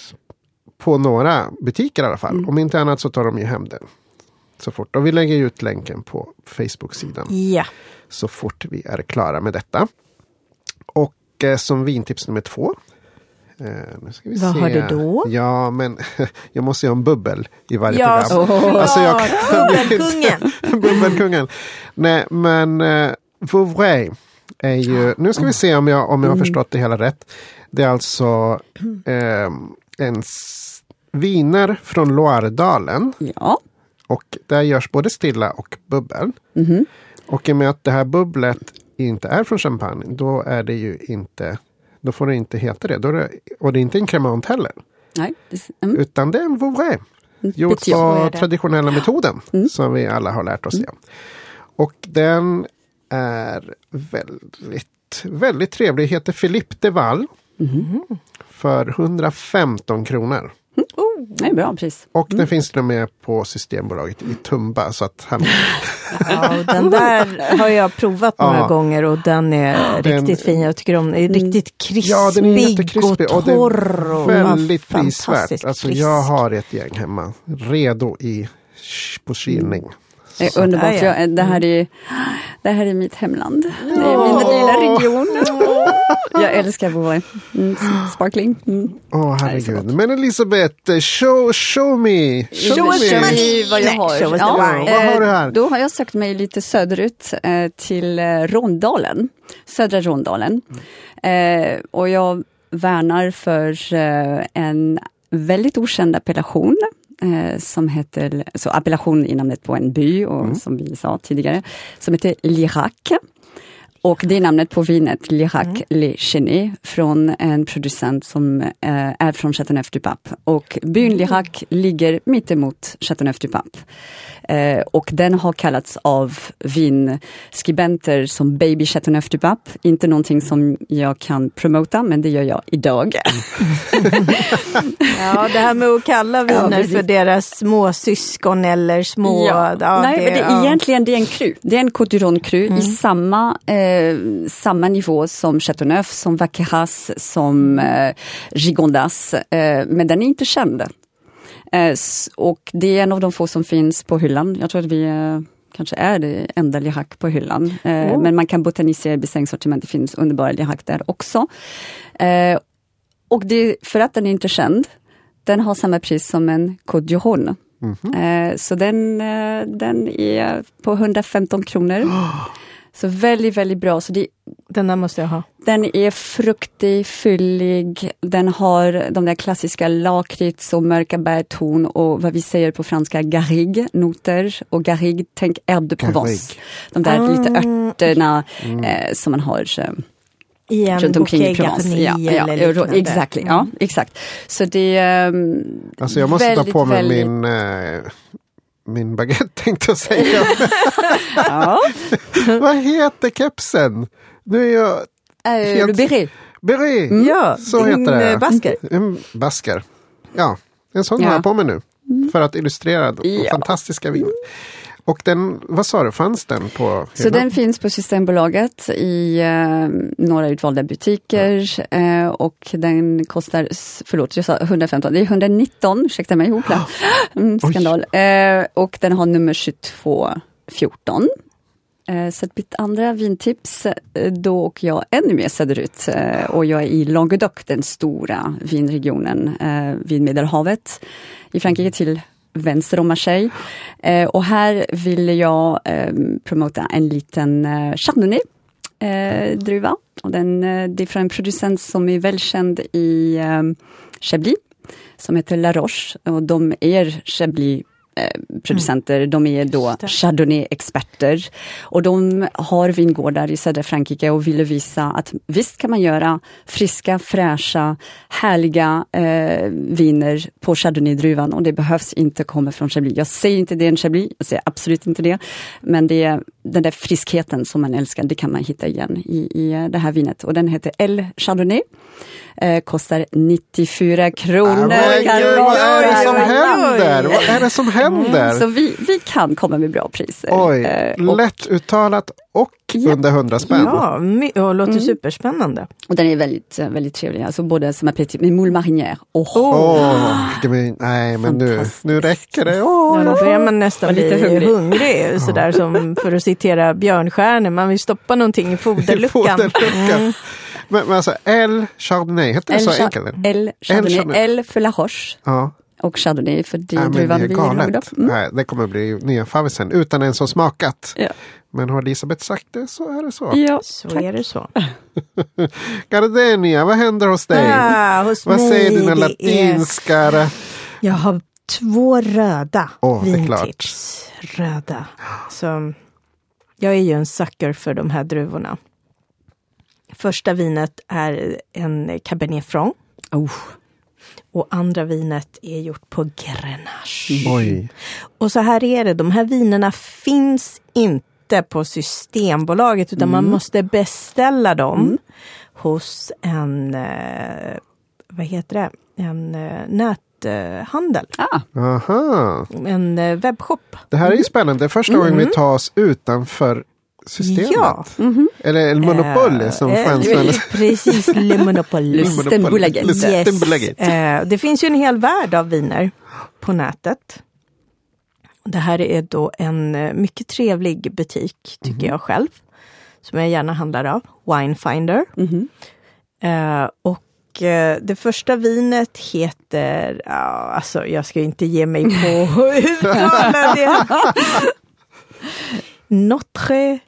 B: på några butiker i alla fall. Om inte annat så tar de ju hem den. Så fort. Och vi lägger ut länken på Facebook-sidan.
A: Ja.
B: så fort vi är klara med detta. Och eh, som vintips nummer två. Eh,
A: Vad
B: se.
A: har du då?
B: Ja, men [LAUGHS] jag måste ju ha en bubbel i varje
A: Ja,
B: program.
A: såklart. [LAUGHS]
B: Alltså, jag kan
A: Bubbelkungen. [LAUGHS]
B: Bubbelkungen. Nej, men eh, Vouvray är ju, nu ska vi se om jag, om jag har
A: Mm.
B: förstått det hela rätt. Det är alltså [CLEARS THROAT] eh, en viner från Loiredalen.
C: Ja,
B: Och där görs både stilla och bubbel.
C: Mhm.
B: Och i och med att det här bubblet inte är från champagne, då är det ju inte då får det inte heta det. Då är det och det är inte en cremant heller.
C: Nej, det, mm.
B: Utan det är en Vouvray.
A: Så är
B: på traditionella metoden.
C: Mm.
B: Som vi alla har lärt oss det. Och den är väldigt, väldigt trevlig. Heter Philippe de Val.
C: Mhm.
B: För 115 kronor.
C: Det är bra pris.
B: Och den finns till och med på Systembolaget i Tumba. Så att han, [LAUGHS]
A: Ja, den där har jag provat några
B: Ja.
A: gånger och den är
B: Den-
A: riktigt fin. Jag tycker om den. är riktigt krispig
B: ja, den är jättekrispig
A: och torr. Och
B: är väldigt prisvärt. Alltså, jag har ett gäng hemma. Redo i, på kylning.
C: Det är underbart. Det, här är, det här är mitt hemland. Det är min lilla region. Jag älskar vår mm, sparkling. Mm.
B: Åh
C: Nej, så
B: herregud. Men Elisabeth, eh, show, show me!
A: Show us
C: Show
A: money.
C: me vad jag har.
A: show us the
C: Ja,
A: wine.
B: Vad har du
C: eh,
B: här?
C: Då har jag sökt mig lite söderut eh, till eh, Rondalen, södra Rondalen. Eh, och jag värnar för eh, en väldigt okänd appellation eh, som heter, så appellation i namnet på en by, och som vi sa tidigare, som heter Lirac. Och det är namnet på vinet, Lirac Le Chenet, från en producent som eh, är från Chateauneuf du Pape. Och byn Lirac ligger mittemot Chateauneuf du Pape. Eh, och den har kallats av vinskribenter som Baby Chateauneuf du Pape. Inte någonting som jag kan promota, men det gör jag idag. [LAUGHS]
A: Ja, det här med att kalla
C: Ja,
A: viner
C: precis.
A: för deras små syskon eller små...
C: Ja.
A: ja,
C: Nej, men det,
A: ja. Mm.
C: egentligen det är en cru. Det är en Côte Rhône cru i samma, eh, samma nivå som Chateauneuf, som Vaqueras, som eh, Gigondas. Eh, men den är inte känd. Eh, och det är en av de få som finns på hyllan. Jag tror att vi eh, kanske är det enda Lirac på hyllan. Eh,
A: Oh.
C: Men man kan botanisera i beställningssortiment. Det finns underbara Lirac där också. Eh, och det, för att den är inte känd, den har samma pris som en Côte Rhône. Eh, så den, eh, den är på 115 kronor. [GASPS] [GASPS] Så väldigt, väldigt bra. Så det,
A: Den där måste jag ha.
C: den är fruktig, fyllig, den har de där klassiska lakrits och mörka bärton och vad vi säger på franska garrigue, noter. Och garrigue, tänk herbe de Provence. De där lite örterna eh, som man har eh,
A: I en
C: runt omkring i Provence. Ja, ja,
A: eller liknande.
C: exakt, ja, exakt. Så det är ehm,
B: Alltså jag måste ta
C: väldigt,
B: på mig
C: väldigt-
B: min, eh, min baguette [LAUGHS] tänkte jag säga. [LAUGHS]
C: Ja,
B: Vad heter kepsen? Nu är jag
C: äh,
B: Helt-
C: Le Béret.
B: Beret.
A: Ja,
B: Så heter det.
A: eh, basker.
B: En basker. Ja, en sån
C: Ja.
B: har jag på mig nu. För att illustrera det
C: Ja.
B: fantastiska vinet. Och den, vad sa du, fanns den på
C: Så
B: hyllan?
C: den finns på Systembolaget i eh, några utvalda butiker eh, och den kostar, förlåt jag sa 115, det är 119, ursäkta mig, hopla. [GASPS] Mm, skandal. Eh, och den har nummer 2214. Eh, så mitt andra vintips, eh, då åker jag ännu mer söderut eh, och jag är i Languedoc, den stora vinregionen vid Medelhavet i Frankrike till vänster om Marseille. Eh, och här vill jag eh, promota en liten eh, Chardonnay eh, druva. Och den, eh, det är från en producent som är välkänd i eh, Chablis, som heter La Roche. Och de är Chablis eh, producenter, de är då. Chardonnay-experter. Och de har vingårdar i södra Frankrike och ville visa att visst kan man göra friska, fräscha, härliga eh, viner på Chardonnay-druvan och det behövs inte komma från Chablis. Jag säger inte det är en Chablis, jag säger absolut inte det. Men det är den där friskheten som man älskar, det kan man hitta igen i, i eh, det här vinet. Och den heter El Chardonnay. Eh, kostar 94
B: Ja,
C: kronor.
B: vad är det som händer? Vad är det som händer?
C: Så vi, vi kan komma med bra priser.
B: Oj,
C: Eh, och,
B: och
C: Ja.
B: under 100 spänn.
A: Ja, och låter
C: Mm.
A: superspännande.
C: och den är väldigt, eh, väldigt trevlig, alltså både som aperitif med moule marinière. Oh.
B: Åh, det men, nej men nu, nu räcker det. Åh,
A: Ja, då börjar man nästan
C: Var lite
A: bli hungrig.
C: hungrig. [LAUGHS]
A: sådär som för att citera Björnstjärne. Man vill stoppa någonting i foderluckan. [LAUGHS]
B: Foderluckan.
A: Mm.
B: Men, men alltså, El Chardonnay, heter det
C: El
B: så enkelt?
C: El Chardonnay,
B: Chardonnay.
C: El för La Roche
B: Ja.
C: Och Chardonnay för det är
B: Nej, men det
C: druvan
B: är
C: vi upp. Mm.
B: Nej, det kommer bli nya favisen utan ens ha smakat.
C: Ja.
B: Men har Elisabeth sagt det så är det så.
C: Ja,
A: Så är det så. [LAUGHS]
B: Gardenia, vad händer hos dig?
A: Ah, hos
B: vad
A: mig,
B: säger dina
A: det är-
B: latinska?
A: Jag har två röda
B: klart.
A: vintips. Röda. Så jag är ju en sucker för de här druvorna. Första vinet är en Cabernet Franc.
C: Oh.
A: Och andra vinet är gjort på Grenache.
B: Oj.
A: Och så här är det, de här vinerna finns inte på Systembolaget utan man måste beställa dem hos en, eh, vad heter det, en eh, näthandel.
C: Ah,
B: Aha.
A: En eh, webbshop.
B: Det här är ju spännande. Det är första gången vi tar oss utanför systemet.
A: Ja.
B: Eller El Monopoly som
A: Eh,
B: fransmännen
A: eh, [LAUGHS] Precis, Le Monopoly. [LAUGHS]
C: Le Systembolaget.
B: Le Systembolaget.
A: Eh, det finns ju en hel värld av viner på nätet. Det här är då en mycket trevlig butik, tycker jag själv. Som jag gärna handlar av. Winefinder.
C: mhm.
A: Eh, och eh, det första vinet heter, ja, alltså jag ska inte ge mig på [LAUGHS] att uttala det. Notre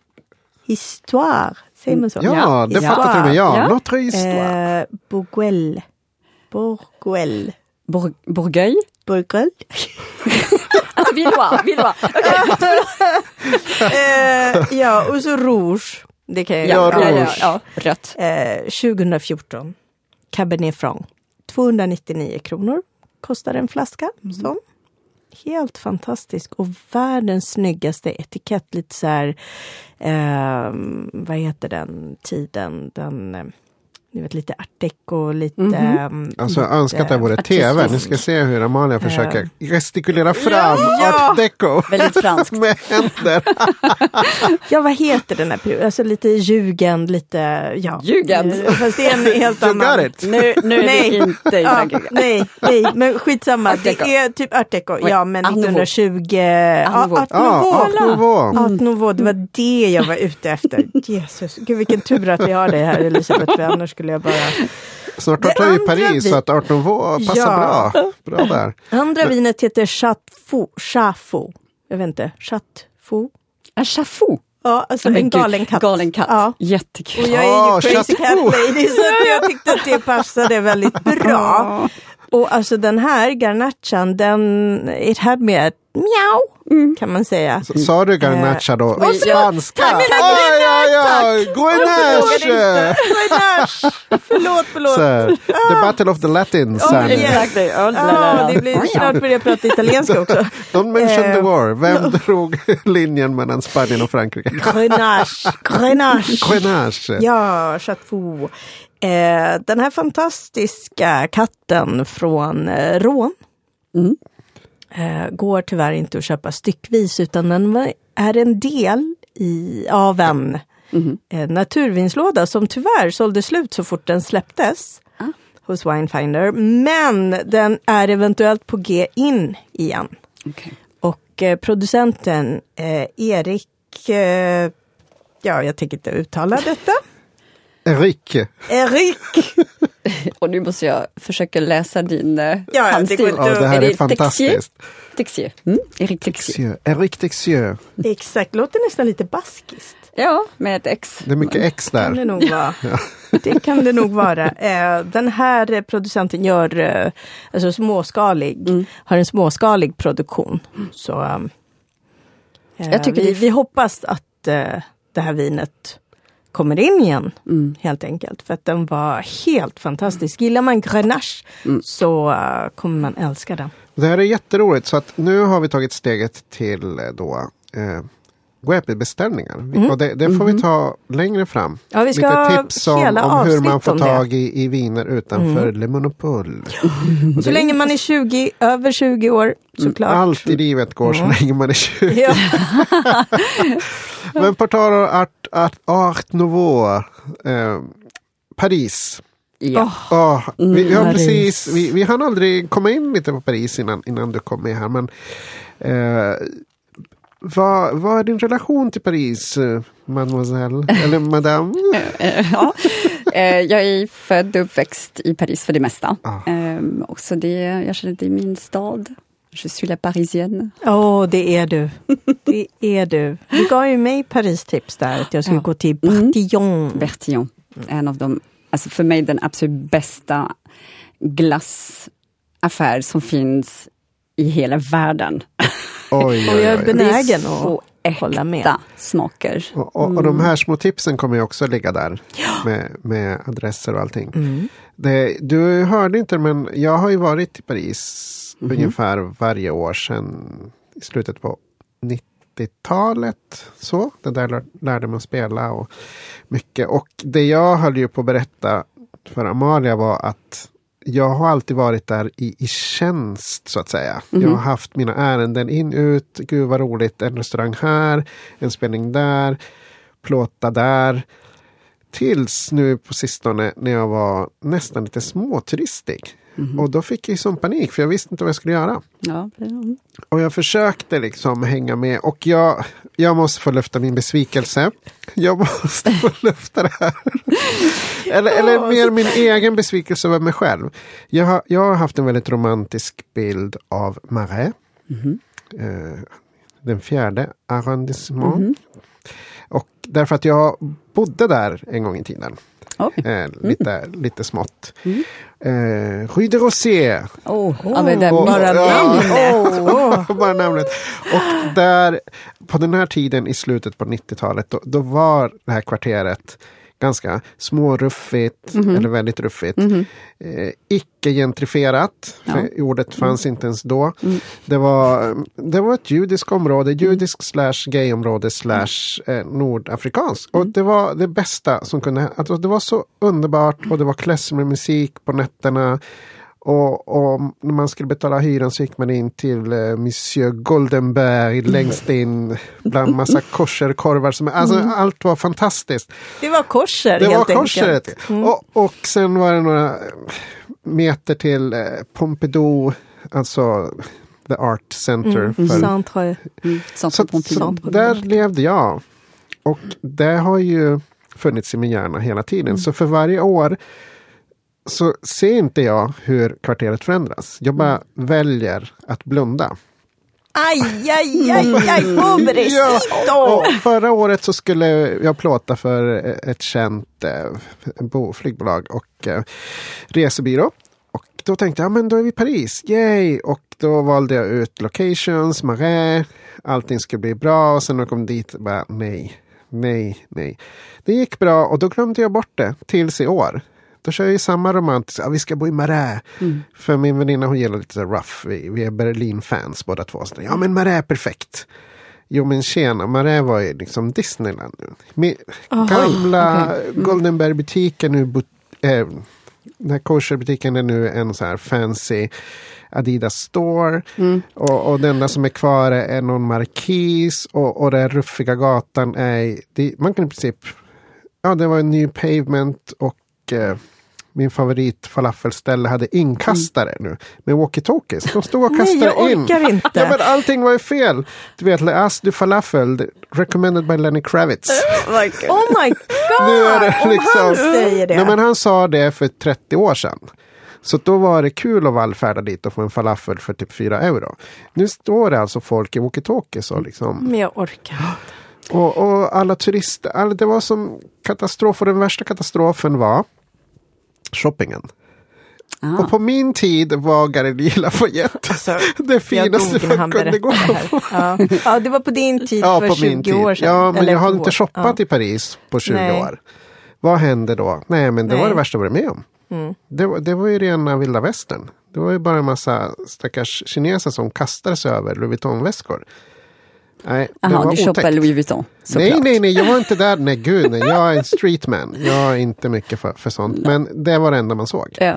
A: Histoire, säger man så?
B: Ja, det
A: Histoire.
B: fattar till och med jag.
C: Ja.
B: Notre histoire.
A: Eh, Bourguel. Bourguel.
C: Bour Bourgueil.
A: Bourguel. [LAUGHS]
C: Alltså Villois, Villois.
A: eh, ja, och så Rouge. Det kan jag
B: Ja,
A: göra.
C: ja, ja,
B: rouge.
C: ja, rött.
A: Eh, 2014. Cabernet Franc. 299 kronor kostar en flaska. Sån. Helt fantastisk och världens snyggaste etikett. Lite så här, eh, vad heter den tiden? Den, eh, ni vet lite art deco, lite...
C: Mhm.
A: eh,
B: Alltså jag
A: lite,
B: önskar att det vore tv. Ni ska se hur Amalia försöker gestikulera fram
A: Ja.
B: art deco.
C: Väldigt franskt. [LAUGHS]
B: Med händer. [LAUGHS]
A: Ja, vad heter den här perioden? Alltså lite jugend, lite... Ja.
C: Jugend.
A: Eh, Fast det är en [LAUGHS] helt
B: You
A: annan.
B: got it.
C: Nu, nu är
A: Nej.
C: vi inte i
A: Ja, nej, nej, men skitsamma.
C: Art deco.
A: Det är typ art deco.
C: Oj,
A: Ja, men
C: Art Nouveau.
A: 1920... Ja,
C: Nouveau.
A: Art Nouveau.
B: art nouveau.
A: Art Nouveau, det var det jag var ute efter. Jesus, gud vilken tur att vi har dig här Elisabeth, för annars skulle jag bara...
B: Snart tar vi
A: andra
B: Paris
A: vi-
B: så att art nouveau passar
A: Ja.
B: bra. Bra där.
A: Andra vinet heter. Chafou. Jag vet inte. Chatfou.
C: En chaffou.
A: Ja, alltså
C: Men
A: en galen katt.
C: Galen katt.
A: Ja.
C: Jättekul.
A: Och jag är ju
B: Ah,
A: crazy cat lady så jag tyckte att det passade väldigt bra. Och alltså den här garnachan, den, it had me at miau, kan man säga.
B: Sa du garnacha då?
C: Och så-
B: Spanska?
A: Jag inte. Grenache. Förlåt, förlåt.
B: Så, The battle of the Latins.
A: Oh.
C: Exakt. Oh, la, la,
A: Ja,
C: la.
A: det blir snart börjar jag prata italienska också. [LAUGHS]
B: Don't mention the
A: Eh.
B: war. Vem [LAUGHS] drog linjen mellan Spanien och Frankrike?
A: Grenache, [LAUGHS] Grenache.
B: Grenache.
A: Ja, Chatfou. Eh, den här fantastiska katten från eh, Rån
C: Mm.
A: eh, går tyvärr inte att köpa styckvis utan den är en del i, av en
C: Mhm.
A: eh, naturvinslåda som tyvärr sålde slut så fort den släpptes
C: Ah.
A: hos Winefinder. Men den är eventuellt på G in igen.
C: Okej.
A: Och eh, producenten eh, Erik, eh, ja jag tänker inte uttala detta.
B: Erik.
A: Erik! [LAUGHS]
C: Och nu måste jag försöka läsa din uh,
A: ja, det
C: handstil.
A: går inte
B: Ja, det här är
C: Texier?
B: fantastiskt.
C: Texier. Mm? Erik Texier.
B: Erik Texieux.
A: Exakt, låter nästan lite baskiskt.
C: Ja, med ett X.
B: Det är mycket X
A: Kan det
B: där.
A: nog vara. [LAUGHS] Det kan det nog vara. Eh, Den här eh, producenten gör eh, alltså småskalig,
C: Mm.
A: har en småskalig produktion. Så eh,
C: Jag tycker
A: vi,
C: det är-
A: vi hoppas att eh, det här vinet kommer in igen.
C: Mm.
A: Helt enkelt. För att den var helt fantastisk. Gillar man Grenache
C: Mm.
A: så eh, kommer man älska den.
B: Det här är jätteroligt. Så att nu har vi tagit steget till eh, då eh, webbbeställningar. Vi- Och det, det får vi ta längre fram.
A: Mm. Ja, vi ska
B: Lite tips om,
A: hela
B: om hur man får tag i, i viner utanför Le Monopole. Och [LAUGHS]
A: Så länge man är 20, över 20 år såklart.
B: Allt i livet går så länge man är 20.
A: Ja. [LAUGHS]
B: Men på tal om art, art, art nouveau. Eh, Paris.
C: Ja.
B: Oh, vi, vi har
A: Paris.
B: precis, vi, vi hann aldrig komma in lite på Paris innan, innan du kom med här. Men, eh, vad, vad är din relation till Paris, eh, mademoiselle? [LAUGHS] Eller madame?
C: Eh, ja. Eh, jag är född och uppväxt i Paris för det mesta.
B: Ah.
C: Och så det, jag känner att det är min stad. Je suis la parisienne.
A: Åh, det är du. Det är du. Du gav ju mig Paris-tips där, att jag skulle
C: Ja.
A: gå till
C: Mm.
A: Bartillon.
C: Bertillon. En av de, alltså för mig den absolut bästa glassaffär som finns i hela världen.
B: Oj,
A: Och
B: oj,
A: jag är
B: oj.
A: benägen
C: det är så
A: att hålla med.
C: smaker.
B: Och, och, och de här små tipsen kommer ju också ligga där med, med adresser och allting.
A: Mm.
B: Det, du hörde inte men jag har ju varit i Paris ungefär varje år sedan i slutet på 90-talet. Så, det där lär- lärde mig att spela och mycket. Och det jag höll ju på att berätta för Amalia var att jag har alltid varit där i, i tjänst så att säga. Jag har haft mina ärenden in, ut. Gud vad roligt. En restaurang här, en spelning där, plåta där. Tills nu på sistone när jag var nästan lite småturistig. Och då fick jag sån panik för jag visste inte vad jag skulle göra.
C: Ja, det-
B: Och jag försökte liksom hänga med och jag, jag måste få lufta min besvikelse. Jag måste få [LAUGHS] lufta det här. eller, eller mer min egen besvikelse över mig själv. Jag har, jag har haft en väldigt romantisk bild av Marais. Eh, den fjärde arrondissement. Och därför att jag bodde där en gång i tiden. Eh, lite, lite smått. Eh, Rue de.
C: Oh, ja, men det
B: Och-
C: bara namnet. [LAUGHS]
B: Bara namnet. Och där, på den här tiden i slutet på 90-talet, då, då var det här kvarteret ganska småruffigt, eller väldigt ruffigt. Eh, icke gentrifierat, för ordet fanns inte ens då. Det, var, det var ett judiskt område, judisk slash gayområde slash eh, nordafrikanskt. Och det var det bästa som kunde alltså Det var så underbart och det var klezmermusik på nätterna. Och, och när man skulle betala hyran så gick man in till eh, Monsieur Goldenberg längst in bland massa [LAUGHS] kosherkorvar. Som, alltså, Allt var fantastiskt.
A: Det var korser
B: Det var
A: helt
B: korseret.
A: enkelt. Mm.
B: Och, och sen var det några meter till eh, Pompidou, alltså The Art Center. För,
A: Centre.
C: Mm, sånt
B: så, så där levde jag. Och det har ju funnits i min hjärna hela tiden.
A: Mm.
B: Så för varje år så ser inte jag hur kvarteret förändras. Jag bara
A: Mm.
B: väljer att blunda.
A: Aj, aj, aj, aj, pobrecito!
B: Och förra året så skulle jag plåta för ett känt eh, bo, flygbolag och eh, resebyrå. Och då tänkte jag, ja, men då är vi i Paris, yay! Och då valde jag ut locations, Marais, allting skulle bli bra. Och sen när jag kom dit, bara nej, nej, nej. Det gick bra och då glömde jag bort det tills i år. Då kör jag ju samma romantiska, ja, vi ska bo i Marais. För min väninna hon gillar lite så rough, vi, vi är Berlin-fans båda två. Så, ja men Marais är perfekt. Jo men tjena, Marais var ju liksom Disneyland nu. Med gamla Goldenberg-butiken nu, but, eh, den här kosherbutiken är nu en så här fancy Adidas store. Och, och det enda som är kvar är någon markis och, och den ruffiga gatan är, det, man kan i princip, ja det var en ny pavement och eh, min favorit falafelställe hade inkastare nu med walkie-talkies. De stod och
A: Nej,
B: kastade
A: jag
B: in.
A: orkar inte.
B: Ja, men allting var ju fel. Du vet, Le As du Falafel, recommended by Lenny Kravitz.
A: Oh my god!
B: Nu är det
A: Om
B: liksom-
A: han säger det.
B: Nej, men han sa det för 30 år sedan. Så då var det kul att vallfärda dit och få en falafel för typ 4 euro. Nu står det alltså folk i walkie-talkies och liksom.
A: Men jag orkar inte.
B: Och, och alla turister, alla, det var som katastrof. Och den värsta katastrofen var shoppingen.
C: Ah.
B: Och på min tid var Galerie Lafayette
A: Alltså, [LAUGHS]
B: det finaste man kunde gå på.
A: Ja. ja, det var på din tid
B: Ja,
A: för
B: på
A: 20
B: min tid.
A: år sedan.
B: Ja, men
A: Eller
B: jag har inte shoppat
A: Ja.
B: i Paris på 20
A: Nej.
B: år. Vad hände då? Nej, men det var
A: Nej.
B: det värsta jag varit med om.
A: Mm.
B: Det, var- det var ju rena vilda västern. Det var ju bara en massa stackars kineser som kastade sig över Louis Vuitton-väskor. Nej, det
C: Jaha,
B: var
C: du shoppar
B: otäckt.
C: Louis Vuitton.
B: Nej, nej, nej, jag var inte där. Nej, gud, nej. Jag är en streetman. Jag är inte mycket för, för sånt. Men det var det enda man såg.
C: Ja.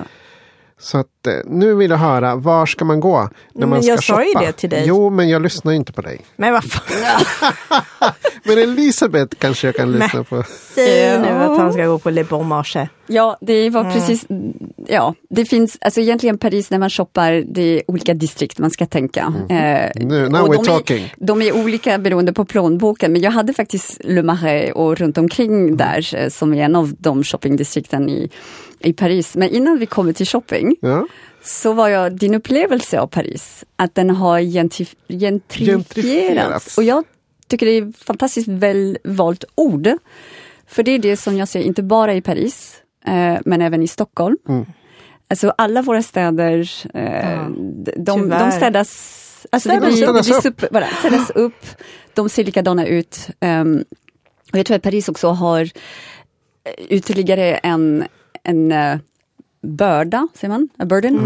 B: Så att eh, nu vill jag höra, var ska man gå när
A: Men
B: man ska
A: jag sa ju
B: shoppa?
A: det till dig.
B: Jo, men jag lyssnar inte på dig.
A: Men vad fan, [LAUGHS]
B: Men Elisabeth kanske jag kan lyssna på.
A: säg nu att han ska gå på Le Bon Marché.
C: Ja, det var
A: Mm.
C: precis, ja, det finns, alltså egentligen Paris när man shoppar, det är olika distrikt man ska tänka. Eh,
B: Mm. Nu, now we're
C: de är-
B: talking.
C: De är olika beroende på plånboken, men jag hade faktiskt Le Marais och runt
B: Mm.
C: omkring där eh, som är en av de shoppingdistrikten i, i Paris. Men innan vi kommer till shopping
B: Ja.
C: så var jag din upplevelse av Paris, att den har gentrif- gentrifierats.
B: Gentrifierats.
C: Och jag tycker det är fantastiskt väl valt ord. För det är det som jag ser, inte bara i Paris, eh, men även i Stockholm.
B: Mm.
C: Alltså alla våra städer, eh,
A: Ja,
C: de, de, städas, alltså det
B: Städas-
C: blir, det
B: städas
C: blir
B: upp.
C: super, bara, städas upp, de ser likadana ut. Ehm, och jag tror att Paris också har eh, ytterligare en, en eh, börda, säger man? A burden?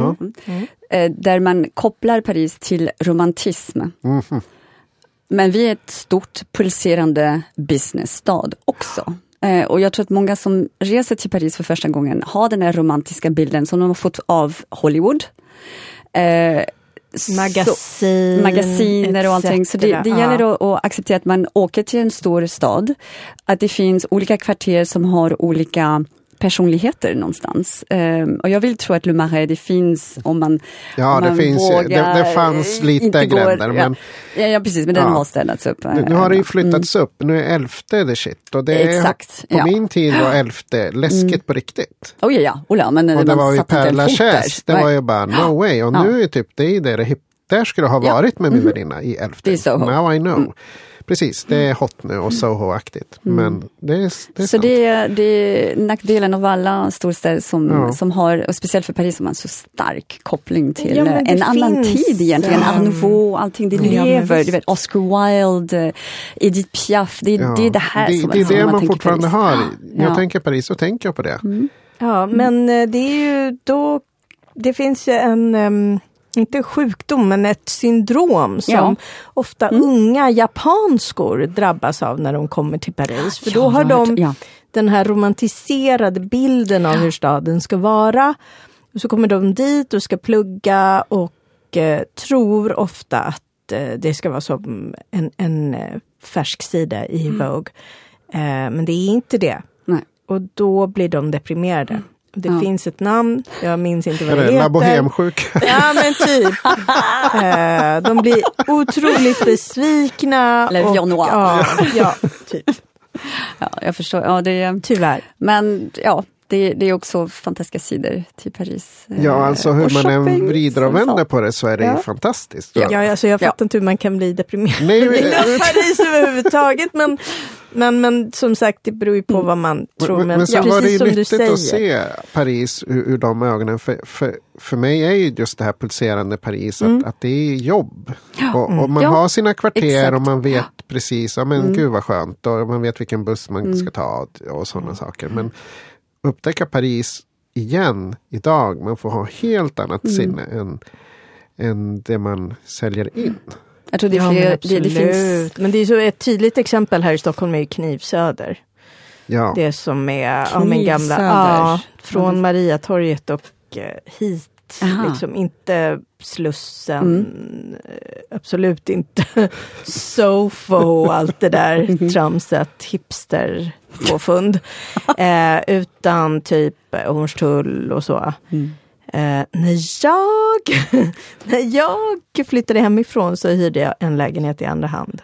C: Mm. Eh, där man kopplar Paris till romantism.
B: Mhm.
C: Men vi är ett stort pulserande businessstad också. Eh, och jag tror att många som reser till Paris för första gången har den här romantiska bilden som de har fått av Hollywood. Eh, så-
A: Magasin,
C: magasiner och allting. Så det, det gäller
A: Ja.
C: att, att acceptera att man åker till en stor stad, att det finns olika kvarter som har olika personligheter någonstans. Ehm, och jag vill tro att Le Marais, det finns om man
B: Ja,
C: om
B: det
C: man
B: finns ju-
C: vågar,
B: det- det fanns lite
C: går-
B: gränder, men-
C: Ja, ja, precis, men den
B: Ja.
C: har städats upp.
B: Nu, nu har det ju
C: Mm.
B: flyttats upp, nu är elfte the shit. Och det är,
C: Exakt,
B: på
C: ja.
B: min tid var elfte läskigt på riktigt.
C: Oh, ja, ja, Ola, men
B: Och det var ju
C: där.
B: Lachaise, det var ju bara no way. Och nu är typ det det, det där skulle ha varit med min väninna i elfte.
C: Det. Mm.
B: Now I know. Precis, det är hot nu och Soho-aktigt. Men det är, det är
C: Så
B: sant.
C: det är, det är nackdelen av alla storstäder som,
B: Ja.
C: som har, och speciellt för Paris som har en så stark koppling till
A: Ja,
C: en annan tid egentligen.
A: ehm,
C: Art nouveau, allting det
A: ja,
C: lever. Du vet, Oscar Wilde, eh, Edith Piaf. Det, är-
B: Ja.
C: det är det här
B: det,
C: som
B: det är det man
C: tänker
B: fortfarande
C: Paris.
B: har. Jag
C: Ja.
B: tänker Paris så tänker jag på det.
A: Ja, men eh, det är ju då, det finns ju en, em, inte sjukdom, men ett syndrom som
C: Ja.
A: ofta unga japanskor drabbas av när de kommer till Paris. För då har de
C: ja.
A: den här romantiserade bilden av hur staden ska vara. Och så kommer de dit och ska plugga och eh, tror ofta att eh, det ska vara som en, en eh, färsk sida i Vogue. Eh, men det är inte det.
C: Nej.
A: Och då blir de deprimerade. Och det
C: Ja.
A: finns ett namn, jag minns inte vad
B: Är
A: det
B: det La
A: heter.
B: Bohème-sjuka?
A: Ja men typ. [LAUGHS] Eh, de blir otroligt besvikna.
C: Le
A: och-. Ja, ja, typ.
C: Ja, jag förstår. Ja, det är,
A: Tyvärr.
C: men ja, det, det är också fantastiska sidor till Paris. eh,
B: Ja, alltså hur
C: och
B: man än vrider och vänder på det så är det
A: Ja.
B: ju fantastiskt.
A: Ja, alltså jag
C: Ja.
A: fattar inte hur man kan bli deprimerad i Paris överhuvudtaget. Men, men, men som sagt, det beror ju på
C: Mm.
A: vad man tror.
B: Men,
A: Men,
B: men sen
A: precis
B: var det ju
A: som du
B: nyttigt
A: säger.
B: att se Paris ur, ur de ögonen. För, för, för mig är ju just det här pulserande Paris att, att det är jobb. Och, och man
C: Mm. Ja,
B: har sina kvarter
C: exakt.
B: och man vet precis, ja men
A: Mm.
B: gud vad skönt. Och man vet vilken buss man ska ta och, och sådana saker. Men upptäcka Paris igen idag, man får ha helt annat
A: Mm.
B: sinne än, än det man säljer in.
C: Jag tror det är
A: Ja, men
C: fler, det, det finns
A: Men det är så ett tydligt exempel här i Stockholm är ju Knivsöder.
B: Ja.
A: Det som är ja, men gamla, ja, från Mariatorget och eh, hit.
C: Aha.
A: Liksom inte Slussen, eh, absolut inte [LAUGHS] Sofo och allt det där [LAUGHS] tramset, hipster påfund. [LAUGHS] eh, utan typ Hornstull och så. Eh, när, jag, [LAUGHS] när jag flyttade hemifrån så hyrde jag en lägenhet i andra hand.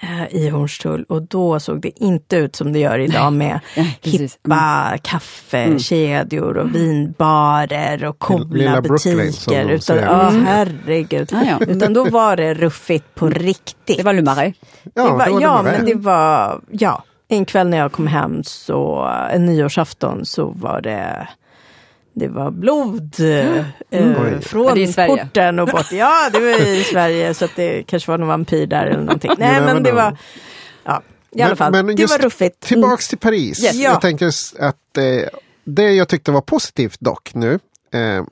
A: Eh, I Hornstull och då såg det inte ut som det gör idag med [LAUGHS]
C: Nej,
A: hippa kaffekedjor och vinbarer och coola butiker. Utan, ja, herregud.
C: Ah, ja.
A: Utan då var det ruffigt på riktigt.
C: Det var Le Marais.
A: Det var,
B: det var
A: ja, men det var, ja. En kväll när jag kom hem så, en nyårsafton så var det det var blod eh, från
C: det är i Sverige.
A: porten och bort. Ja, det var i [LAUGHS] Sverige så att det kanske var någon vampyr där eller någonting. Nej, men det var, ja, i alla fall, det
B: just
A: var ruffigt.
B: Tillbaks till Paris.
A: Yes. Ja.
B: Jag tänker att eh, det jag tyckte var positivt dock nu, eh,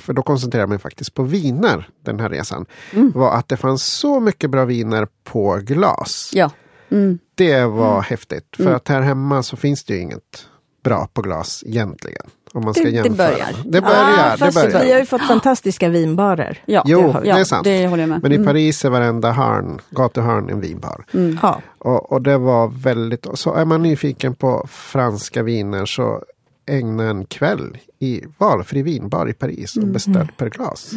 B: för då koncentrerar jag mig faktiskt på viner den här resan,
A: Mm.
B: var att det fanns så mycket bra viner på glas.
C: Ja. Mm.
B: Det var häftigt, för att här hemma så finns det ju inget bra på glas egentligen. Om man ska
C: Det- det
B: jämföra.
C: börjar.
B: Det börjar,
A: ah,
B: det börjar.
A: vi har ju fått fantastiska vinbarer.
C: Ja,
B: Jo,
C: det,
B: det är sant.
C: Det håller jag med.
B: Men i Paris är varenda hörn, gatuhörn en vinbar.
A: Ja.
B: Och, och det var väldigt, så är man nyfiken på franska viner så ägna en kväll i valfri vinbar i Paris och beställ per glas.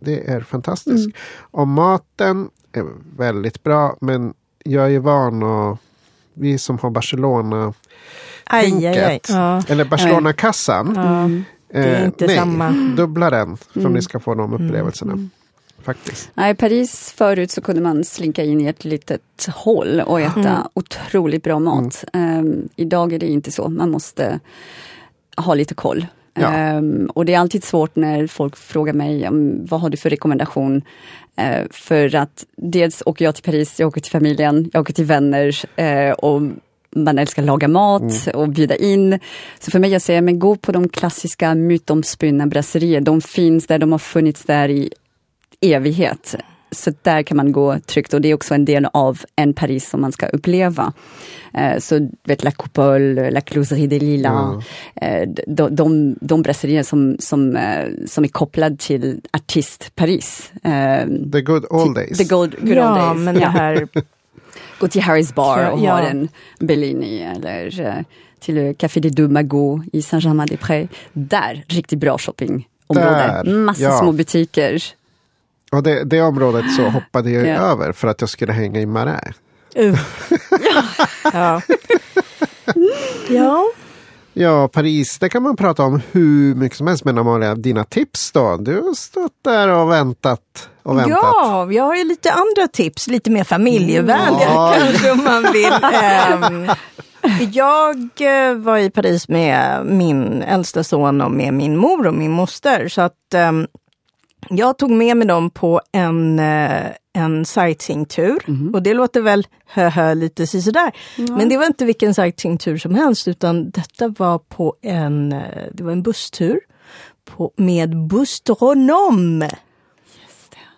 B: Det är fantastiskt. Och maten är väldigt bra men jag är ju van och vi som har Barcelona tänket,
A: Ja.
B: eller Barcelona-kassan.
A: Ja. Det är
B: eh,
A: inte
B: nej,
A: samma.
B: dubbla den för om ni ska få de upplevelserna. Faktiskt.
C: Nej, Paris förut så kunde man slinka in i ett litet hål och äta otroligt bra mat. Ehm, idag är det inte så, man måste ha lite koll.
B: Ja.
C: Ehm, och det är alltid svårt när folk frågar mig vad har du för rekommendation. Eh, för att dels åker jag till Paris, jag åker till familjen, jag åker till vänner eh, och man älskar laga mat och bjuda in. Så för mig jag säger, men gå på de klassiska mytomspunna brasserier. De finns där, de har funnits där i evighet. Så där kan man gå tryggt och det är också en del av en Paris som man ska uppleva. Eh, så vet La Coupole, La Closerie des Lilas, eh, de, de, de brasserier som, som, eh, som är kopplade till artist Paris.
B: The good old days.
C: The good, good
A: ja,
C: old days.
A: men det här [LAUGHS]
C: Gå till Harry's Bar och
A: Ja.
C: ha en Bellini eller till Café des Deux Magots i Saint-Germain-des-Prés. Där, riktigt bra shoppingområde.
B: Där,
C: Massa
B: ja.
C: små butiker.
B: Och det, det området så [LAUGHS] hoppade jag
C: Ja.
B: över för att jag skulle hänga i Marais.
A: Uh. [LAUGHS] ja. ja.
B: Ja, Paris, det kan man prata om hur mycket som helst. Men Amalia, dina tips då? Du har stått där och väntat och väntat.
A: Ja, jag har ju lite andra tips, lite mer familjevänliga
B: Ja.
A: kanske om man vill. [LAUGHS] Ehm, jag eh, var i Paris med min äldsta son och med min mor och min moster. Så att ehm, jag tog med mig dem på en, eh, en sightseeingtur. Och det låter väl hö lite sådär. Men det var inte vilken sightseeingtur som helst utan detta var på en, eh, det var en busstur på, med Bustronom.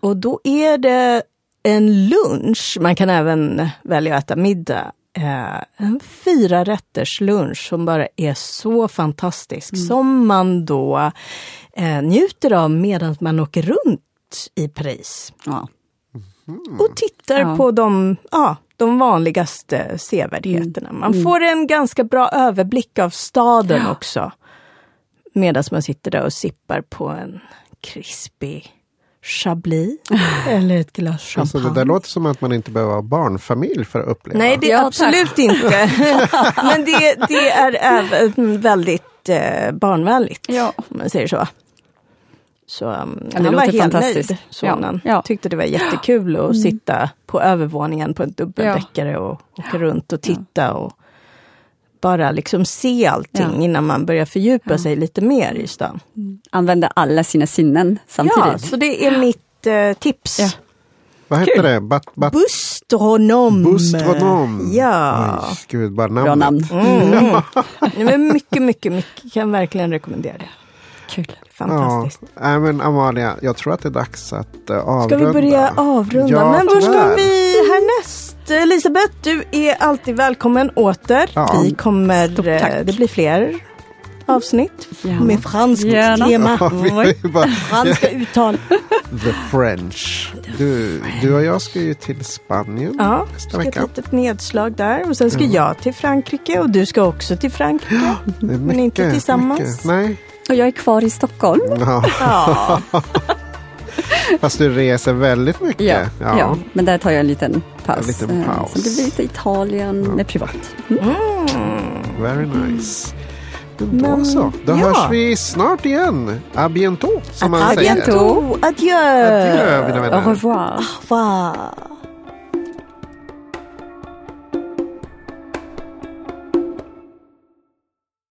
A: Och då är det en lunch, man kan även välja att äta middag. Eh, en fyra rätters lunch som bara är så fantastisk. Som man då eh, njuter av medan man åker runt i Paris.
C: Ja.
A: Och tittar
C: Ja.
A: på de, ja, de vanligaste sevärdheterna. Man får en ganska bra överblick av staden också. Medan man sitter där och sippar på en krispig chablis [LAUGHS] eller ett glas champagne.
B: Alltså, det där låter som att man inte behöver vara barnfamilj för att uppleva.
A: Nej, det är
C: Ja, tack.
A: absolut inte. [LAUGHS] Men det, det är även väldigt barnvänligt,
C: Ja.
A: om man säger så. Så um,
C: det
A: han var helt nöjd, sonen.
C: Ja, ja.
A: Tyckte det var jättekul att sitta på övervåningen på en dubbeldäckare och åka runt och titta och bara liksom se allting
C: Ja.
A: innan man börjar fördjupa sig lite mer i stan.
C: Använda alla sina sinnen
A: Ja,
C: samtidigt.
A: så det är mitt eh, tips.
B: Vad heter det? Bat, bat,
A: Bustronom.
B: Bustronom.
A: Ja.
B: Oj, gud, bara
C: Bra
B: namnet.
C: namn.
A: Mm. [LAUGHS] Men mycket, mycket, mycket. Kan verkligen rekommendera det.
C: Kul.
A: Fantastiskt.
B: Ja, nej, men Amalia, jag tror att det är dags att uh,
A: Ska
B: avrunda.
A: vi börja avrunda?
B: Ja,
A: men var ska vi härnäst? Elisabeth, du är alltid välkommen åter.
B: Ja.
A: Vi kommer,
C: Stort
A: eh,
C: tack.
A: det blir fler avsnitt
C: Ja.
A: med franskt
C: Gärna.
A: tema.
B: Ja,
A: Franska uttal.
B: the French. Du, du och jag ska ju till Spanien
A: Ja,
B: nästa
A: ska ett
B: vecka.
A: litet nedslag där. Och sen ska jag till Frankrike och du ska också till Frankrike.
B: Det är
A: Men inte
B: mycket,
A: tillsammans.
B: mycket. Nej,
C: Och jag är kvar i Stockholm.
B: ja,
A: Ja, [LAUGHS]
B: fast du reser väldigt mycket.
C: Ja, ja. men där tar jag en liten paus.
B: En liten
C: Eh,
B: paus.
C: Det blir lite Italien med privat.
B: Very nice. Men då så, då
A: ja.
B: hörs vi snart igen. A bientôt, som man
A: à
B: säger.
A: bientôt. Adjö.
B: Adjö, mina vänner.
C: Au revoir.
A: Au revoir.